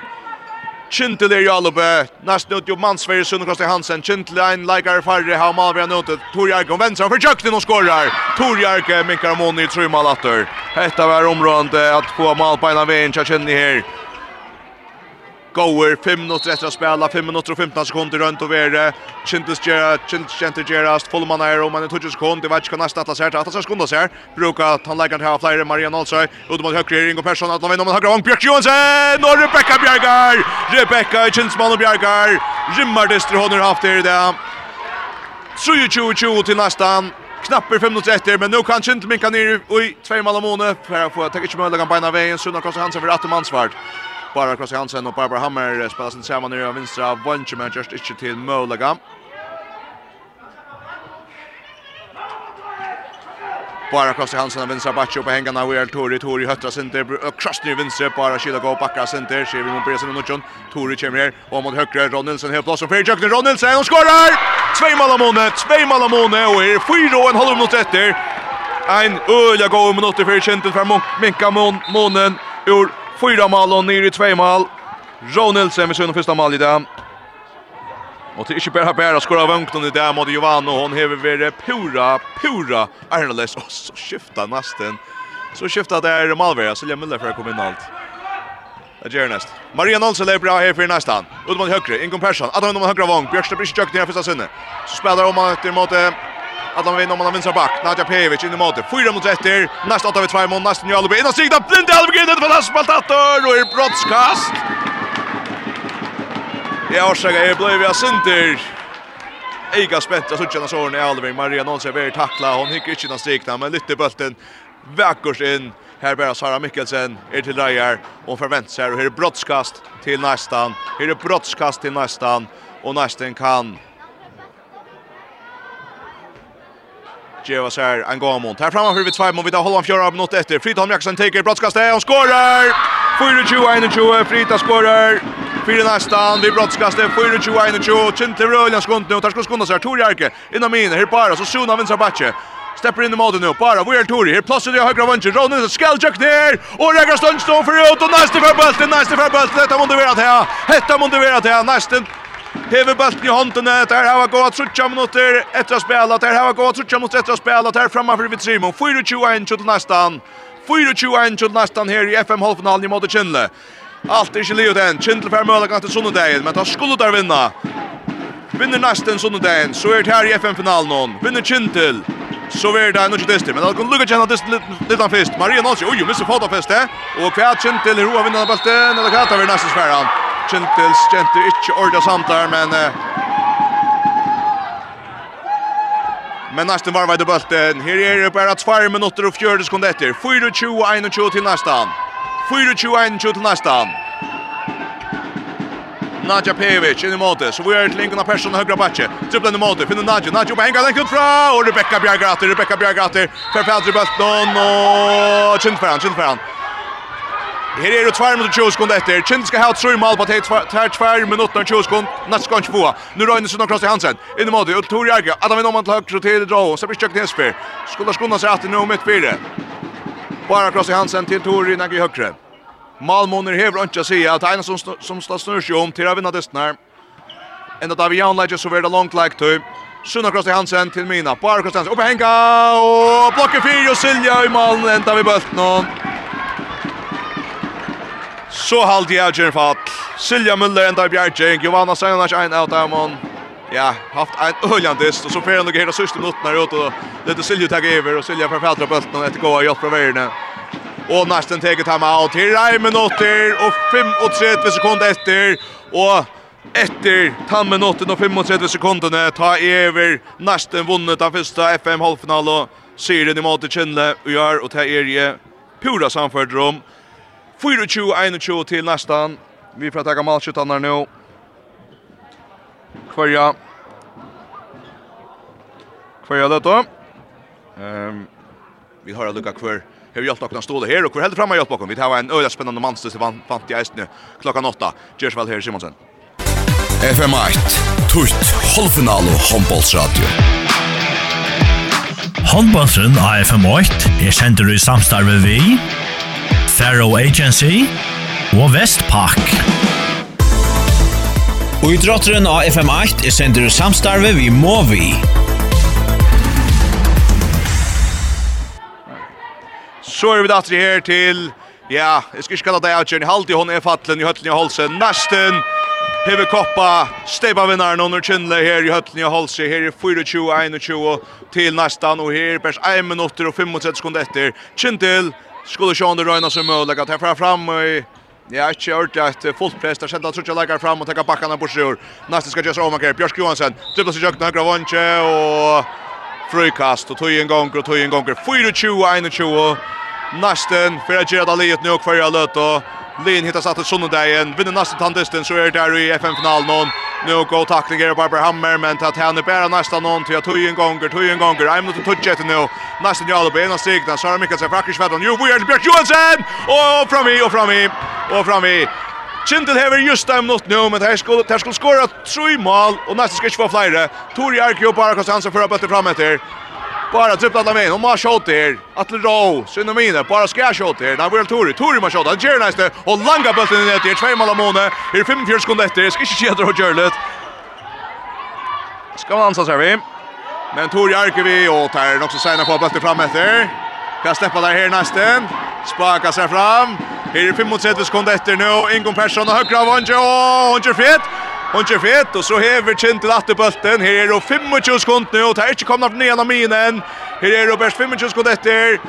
Kintel er i Alupe. Näst ut jo Mansverger Hansen. Kintel er en leikare farre. Har Malvia notet. Tor Jarkon vänster för Jökten och skorrar. Tor Jarke, minkar mån i trumalatter. Hetta var området att få Malpaina Vinch. Jag känner här. Goer, 5 minutter etter å spela, 5 minutter og 15 sekunder rundt og vere. Kintus Gerard, Kintus Kjente Gerard, Fullmann er om en 20 sekunder, jeg vet ikke hva nesten atlas her, atlas her skundas her. Bruka tannleikeren til å ha flere, Maria Nalsøy, ut mot høyre, Ingo Persson, Atlan Vinn om en høyre vang, Bjørk Johansen, og Rebecca Bjergar! Rebecca, Kinsmann og Bjergar, rymmer distri hånden haft her i det. 23-20 til nesten, knapper 5 minutter etter, men nu kan Kjente minka ned i 2 mål om måned, for å få, takk ikke mølle kan beina veien, Sunna Kosta Hansen for 18 mannsvart. Bara Kross Hansen och Barbara Hammer spelar sin samman nu av vänstra Vonche men just inte till Molaga. Bara Kross Hansen av vänstra backen på hängarna och är Tori Tori höttra center och Kross nu vänstra bara skida gå backa center ser vi mot Bresen och Nutjon Tori kommer här och mot högra Ron Nilsson helt plats och fyrir Jökner Ron Nilsson och skorar! Två mål av Mone, två mål av Mone och är fyra och en halv minut efter. Ein öliga gå minutter för kjenten fra Minka Månen ur Fyra mål och ner i två mål. Ronaldsen med sin första mål i dag. Och det är inte bara bara skora vunken i dag mot Giovanni och hon hever vara pura, pura ärnlös. Och så skiftar nästan. Så skiftar det är Malvera. Så lämnar för att komma in allt. Det gör näst. Maria Nolsen är bra här för nästan. Ut mot högre. Inkom Persson. Att han har högre vång. Björkström blir inte ner första sinne. Så spelar om att det mot Att han vinner om han har vinstra back. Nadja Pejevic in i måte. Fyra mot 1. Nästa åtta vid två 2 mål. Nästa nu Albe. Innan sikta. Blind Albe. Det var Lars Baltator. Och är brottskast. Jag orsaker. Jag blev jag synder. Eiga spett. Jag suttar så i Albe. Maria Nolsen är väldigt tackla. Hon hickar inte innan strikna. Men lyfter bulten. Väckors in. Här bär Sara Mikkelsen är till Rajar och förväntas här och här är brottskast till nästan. Här är brottskast till nästan och nästan kan Geva sær en gång mot. Här framme för vi två mån vi tar hålla om fjärde minut efter. Fridholm Jackson tar brottskast och skorar. 4-21 Frida skorar. Fyra nästan vi brottskast 4-21 Kintle Röljan skont nu. Tar skulle skunda sig Tor Jarke. innan min här bara så Suna vinsar backe. Stepper in i målet nu. Bara vi är Tori. Här plötsligt i högra vänster. Ronny skall jack ner. Och Regar står för ut och nästa för bulten. Nästa för bulten. Detta måste vara det här. Detta måste vara det här. Nästa Hever bulten i hånden, där har gått 30 minuter efter att spela. där har gått 30 minuter efter att spela. där framför vid Simon, 4-2-1 till nästan, 4-2-1 till nästan här i FM-halvfinalen i Måte Kindle. Allt är inte livet än, Kindle för möjligheten till söndagen, men tar skulle där vinna. Vinner nästan söndagen, så är det här i FM-finalen, vinner Kindle, så är det nog nok dist, men det kan lukka känna dist lite han fest. Maria Nolsi, Oj, missar fata fest, eh? Og kvæt kjent til Roa vinnar balten, eller kvæt har vi nästan sfäran. Kjentils kjente ikke ordet samt der, men... Men nesten var vei bulten. bølten. Her er det bare 2 minutter og 4 sekunder etter. 24-21 til nesten. 24-21 til nesten. Nadja Pevic inn i måte, så vi er til Lincoln av Persson høyre bakke. Triplen i måte, finner Nadja, Nadja på hengen, den kutt fra, og Rebecca Bjergater, Rebecca Bjergater, perfekt i bulten. og kjentferan, kjentferan. Her er det 2 minutter 20 sekunder etter. Kjent skal ha 3 mål på 2 minutter og 20 sekunder. Nett skal han ikke få. Nå røyner Sunna Krosti Hansen. Inn i måte. Ut Tor Jerge. Adam Innom til høyre til Dra. Så blir Kjøkken Hesper. Skulle skunda seg etter nå midt fire. Bara Krosti Hansen til Tor i Nagge høyre. Malmåner hever ikke å si at det ene som, som står snur seg om til å vinne desten her. Enda da vi jaunlegger så blir det langt lagt til. Sunna Krosti Hansen til Mina. Bara Krosti Hansen. Oppe Henka. Og blokker fire og Silja i malen. Enda vi bøtt noen. Så halt jag avgjøren fall. Silja Müller ända i Johanna Giovanna Sainac out av dem. Ja, haft en öljandist. och så fer han og hela sista minuten her ut. och lite Silja tagg över och Silja forfætra bulten och ett gå hjelp fra veierne. Och nästan teget ham out till 1 minuter och 35 sekunder efter och etter 10 minutter og 35 sekundene ta over nesten vunnet den første FM-halvfinalen. Syren i måte kjennle og gjør, og ta er i pura samført rom. 24-21 til nästan. Vi får ta matchen nu. Kvarja. Kvarja detta. Ehm um, vi har att lucka kvar. Hur hjälpt att stå det här och hur helt framme hjälpt bakom. Vi tar en öde spännande man som vann fant i Eisne klockan 8. Gersvall här Simonsen. FM 8. Tutt halvfinal och handbollsradio. Handbollsen AFM 8 er sendur i samstarve vi Faro Agency og Vestpak. Og idrotteren av FM8 er sender samstarve vi må vi. Så er vi datter her til, ja, jeg skal ikke kalla deg avgjørn i halvtid, hun er fattelen i høttelen i holsen, nesten, Hever koppa, steipa vinnaren under kynle her i høttelen i Holse, her er 24-21 til nestan, og her pers 1 minutter og 35 sekunder etter. Kindle skulle sjå under røyna som möjligt att ta fram i Ja, ikke hørt at fullt press, der sender trutja leikar fram og tekker bakkene på sjur. Næste skal gjøres Omaker, Bjørsk Johansen, dribler seg kjøkken høyre vantje, og frukast, og tog en gonger, og tog en gonger, 24-21. Nesten, for jeg gjør det livet nå, hver jeg løt, og Lin hittar satt et sunnendeien, vinner næsten tandisten, så er det der i FN-finalen, Nu går tacklingar på Barbara Hammer men att han är bara nästan någon till att tog en gånger, tog en gånger. I'm not to touch it nu. Nästan det på ena sig där Sara Mikael Fakrish vad nu vi är Björk Johansson och fram i och fram i och fram i Kintel hever just dem nåt nu men här skulle här skulle skora tre mål och nästa ska ju få flyga. Tori Arkio bara kan sansa för att bättre fram efter. Bara trippla alla med. Hon må shot här. Atle Row, Synomine, bara ska shot här. Där vill Tori. Tori må shot. Han gör nästa och langa bollen ner till Två mål Amone. Är 45 sekunder efter. Ska inte kedra och Görlet. Ska man ansa sig vi. Men Tori Arkevi och tar också sina på bollen fram efter. Kan släppa där här nästan. Spaka sig fram. Här är 35 sekunder efter nu. Ingon Persson och högra av Onge. Onge fet. Hon kör fet och så häver Kint till bulten. Här är det 25 sekund nu och det är inte komna från ena minen. Här är det bäst 25 sekund efter.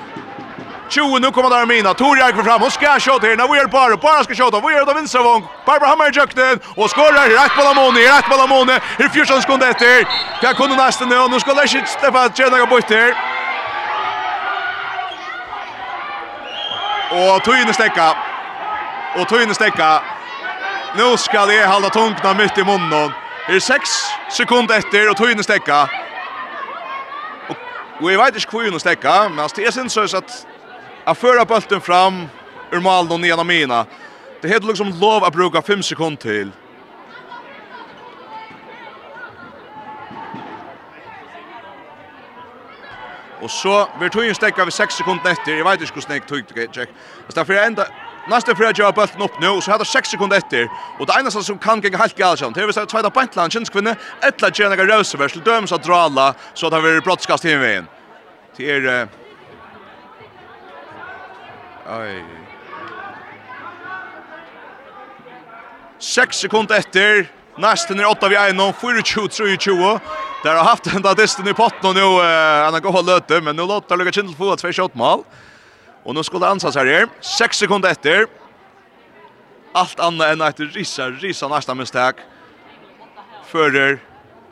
20 nu kommer där mina. Tor jag fram. Hon ska skjuta här. Nu är bara bara ska skjuta. Vi är då vänster vång. Barbara Hammer jakten och skorar rätt på Lamone. Rätt på Lamone. Här 14 sekunder efter. Jag kunde nästan nu. Nu ska Lashit Stefan tjäna bort här. Och tog in och stäcka. Och tog in stäcka. Nu skal jeg halda tungna mitt i munnen. Det er 6 sekunder etter, og tøyne stekka. Og, og jeg vet ikke hvor hun stekka, men altså, jeg synes også at jeg fører bølten fram ur mål og nian av mina. Det heter liksom lov å bruka 5 sekunder til. Og så vil tøyen stekka ved 6 sekunder etter. Jeg vet ikke hvordan jeg tøyde, Jack. Altså, derfor er enda Nästa för att jag bulten upp nu så hade 6 sekunder efter och det enda som kan gänga helt galet sånt. Det vill säga tvätta bantlan chans kvinna ettla Jenna Roosevelt till döms att dra alla så att han vill brottskast in vägen. Till er Oj. 6 sekunder efter. Nästan är 8 vi 1 och 4 20 Där har haft den där disten i potten och nu eh, han har gått och löte men nu låter Luka Kindle få att två shot mål. Och nu skulle ansats här här. 6 sekunder efter. Allt annat än att risa, risa nästa misstag. Förer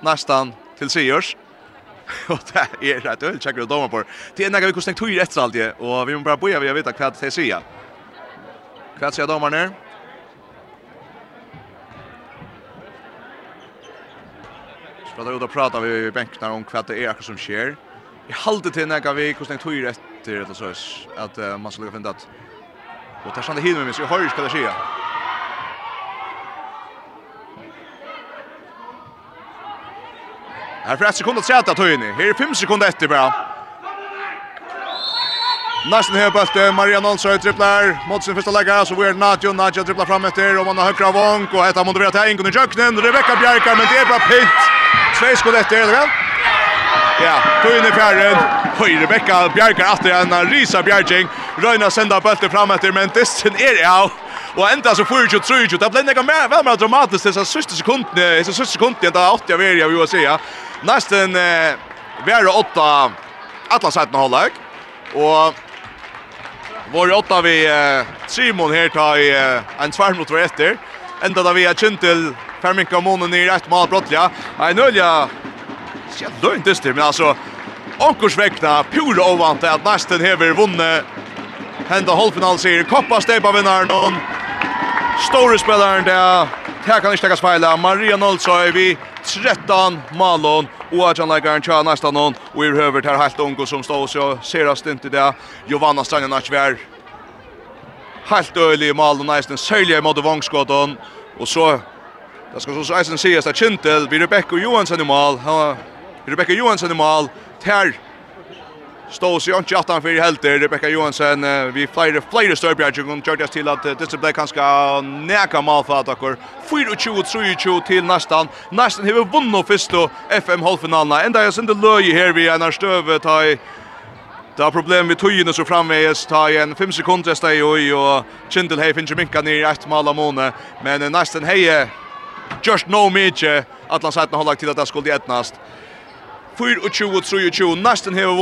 nästan till Sigurds. Och det är rätt öl checkar domar på. Det enda vi kostar tur efter allt det och vi måste bara börja vi vet att kvart säger. Vad säger domarna? domar ner. ut då prata vi bänknar om kvart det är som sker. Jag håller till när vi kostar tur efter till det så att uh, man skulle finna att och tar han det hinner med så jag hör ska det ske. Här för ett sekund att sätta Töjni. Här är 5 sekunder efter bara. Nästan här bult Maria Olsson tripplar mot sin första lägga så vi är Nadjo Nadjo tripplar fram efter och man har högra vånk och heter motiverat här Ingun i köknen Rebecca Bjarkar men det är bara pint. Två sekunder efter eller väl? Ja, Töjni färren. Høyre Bekka bjerger at det er en risa bjerging. Røyna sender bølte fram etter, men distin er av. Og enda så får ju tror ju. Det blir något mer väl mer dramatiskt dessa sista sekunderna. Dessa sista sekunderna där 80 av er jag vill säga. Nästan eh vara åtta alla sidan hållag. Och var åtta vi eh, Simon här tar i eh, en tvärm mot efter. Enda där vi har Kintel Ferminka Monen i rätt mål brottliga. En ölja. Själv då inte styr men alltså Onkurs vekna, pura ovant at Nasten hever vunne. Henda halvfinal sier koppa stepa vinnaren och Store spelaren der. Her kan ikke tekkes feila. Maria Nolsøy vi 13 malon. Og at han leikar en tja nestan hon. Og i høver til helt ungo som står så ser stint i det. Giovanna Stranganac vær. Helt øylig i malon nesten. Sølje i måte vangskåten. Og så Det skal så eisen sies at Kintel, vi Rebecca Johansen i mal, Rebecca Johansen i mal, Tær stod sig inte att han för helt där Rebecca Johansson vi flyger flyger Störbjärgen och Georgias till att det blev kanske näka mål för attacker 24-23 till nästan nästan har vunnit första FM halvfinalen ända jag synte löje här vi är stöv ta i Det har problem med tøyene så framveis, ta igjen 5 sekunder steg i, og Kindel hei finner minka ned i ett mal av måne, men nesten hei, just no mykje, at han sett at han til at det skulle etnast. 24 og 23. Næsten hever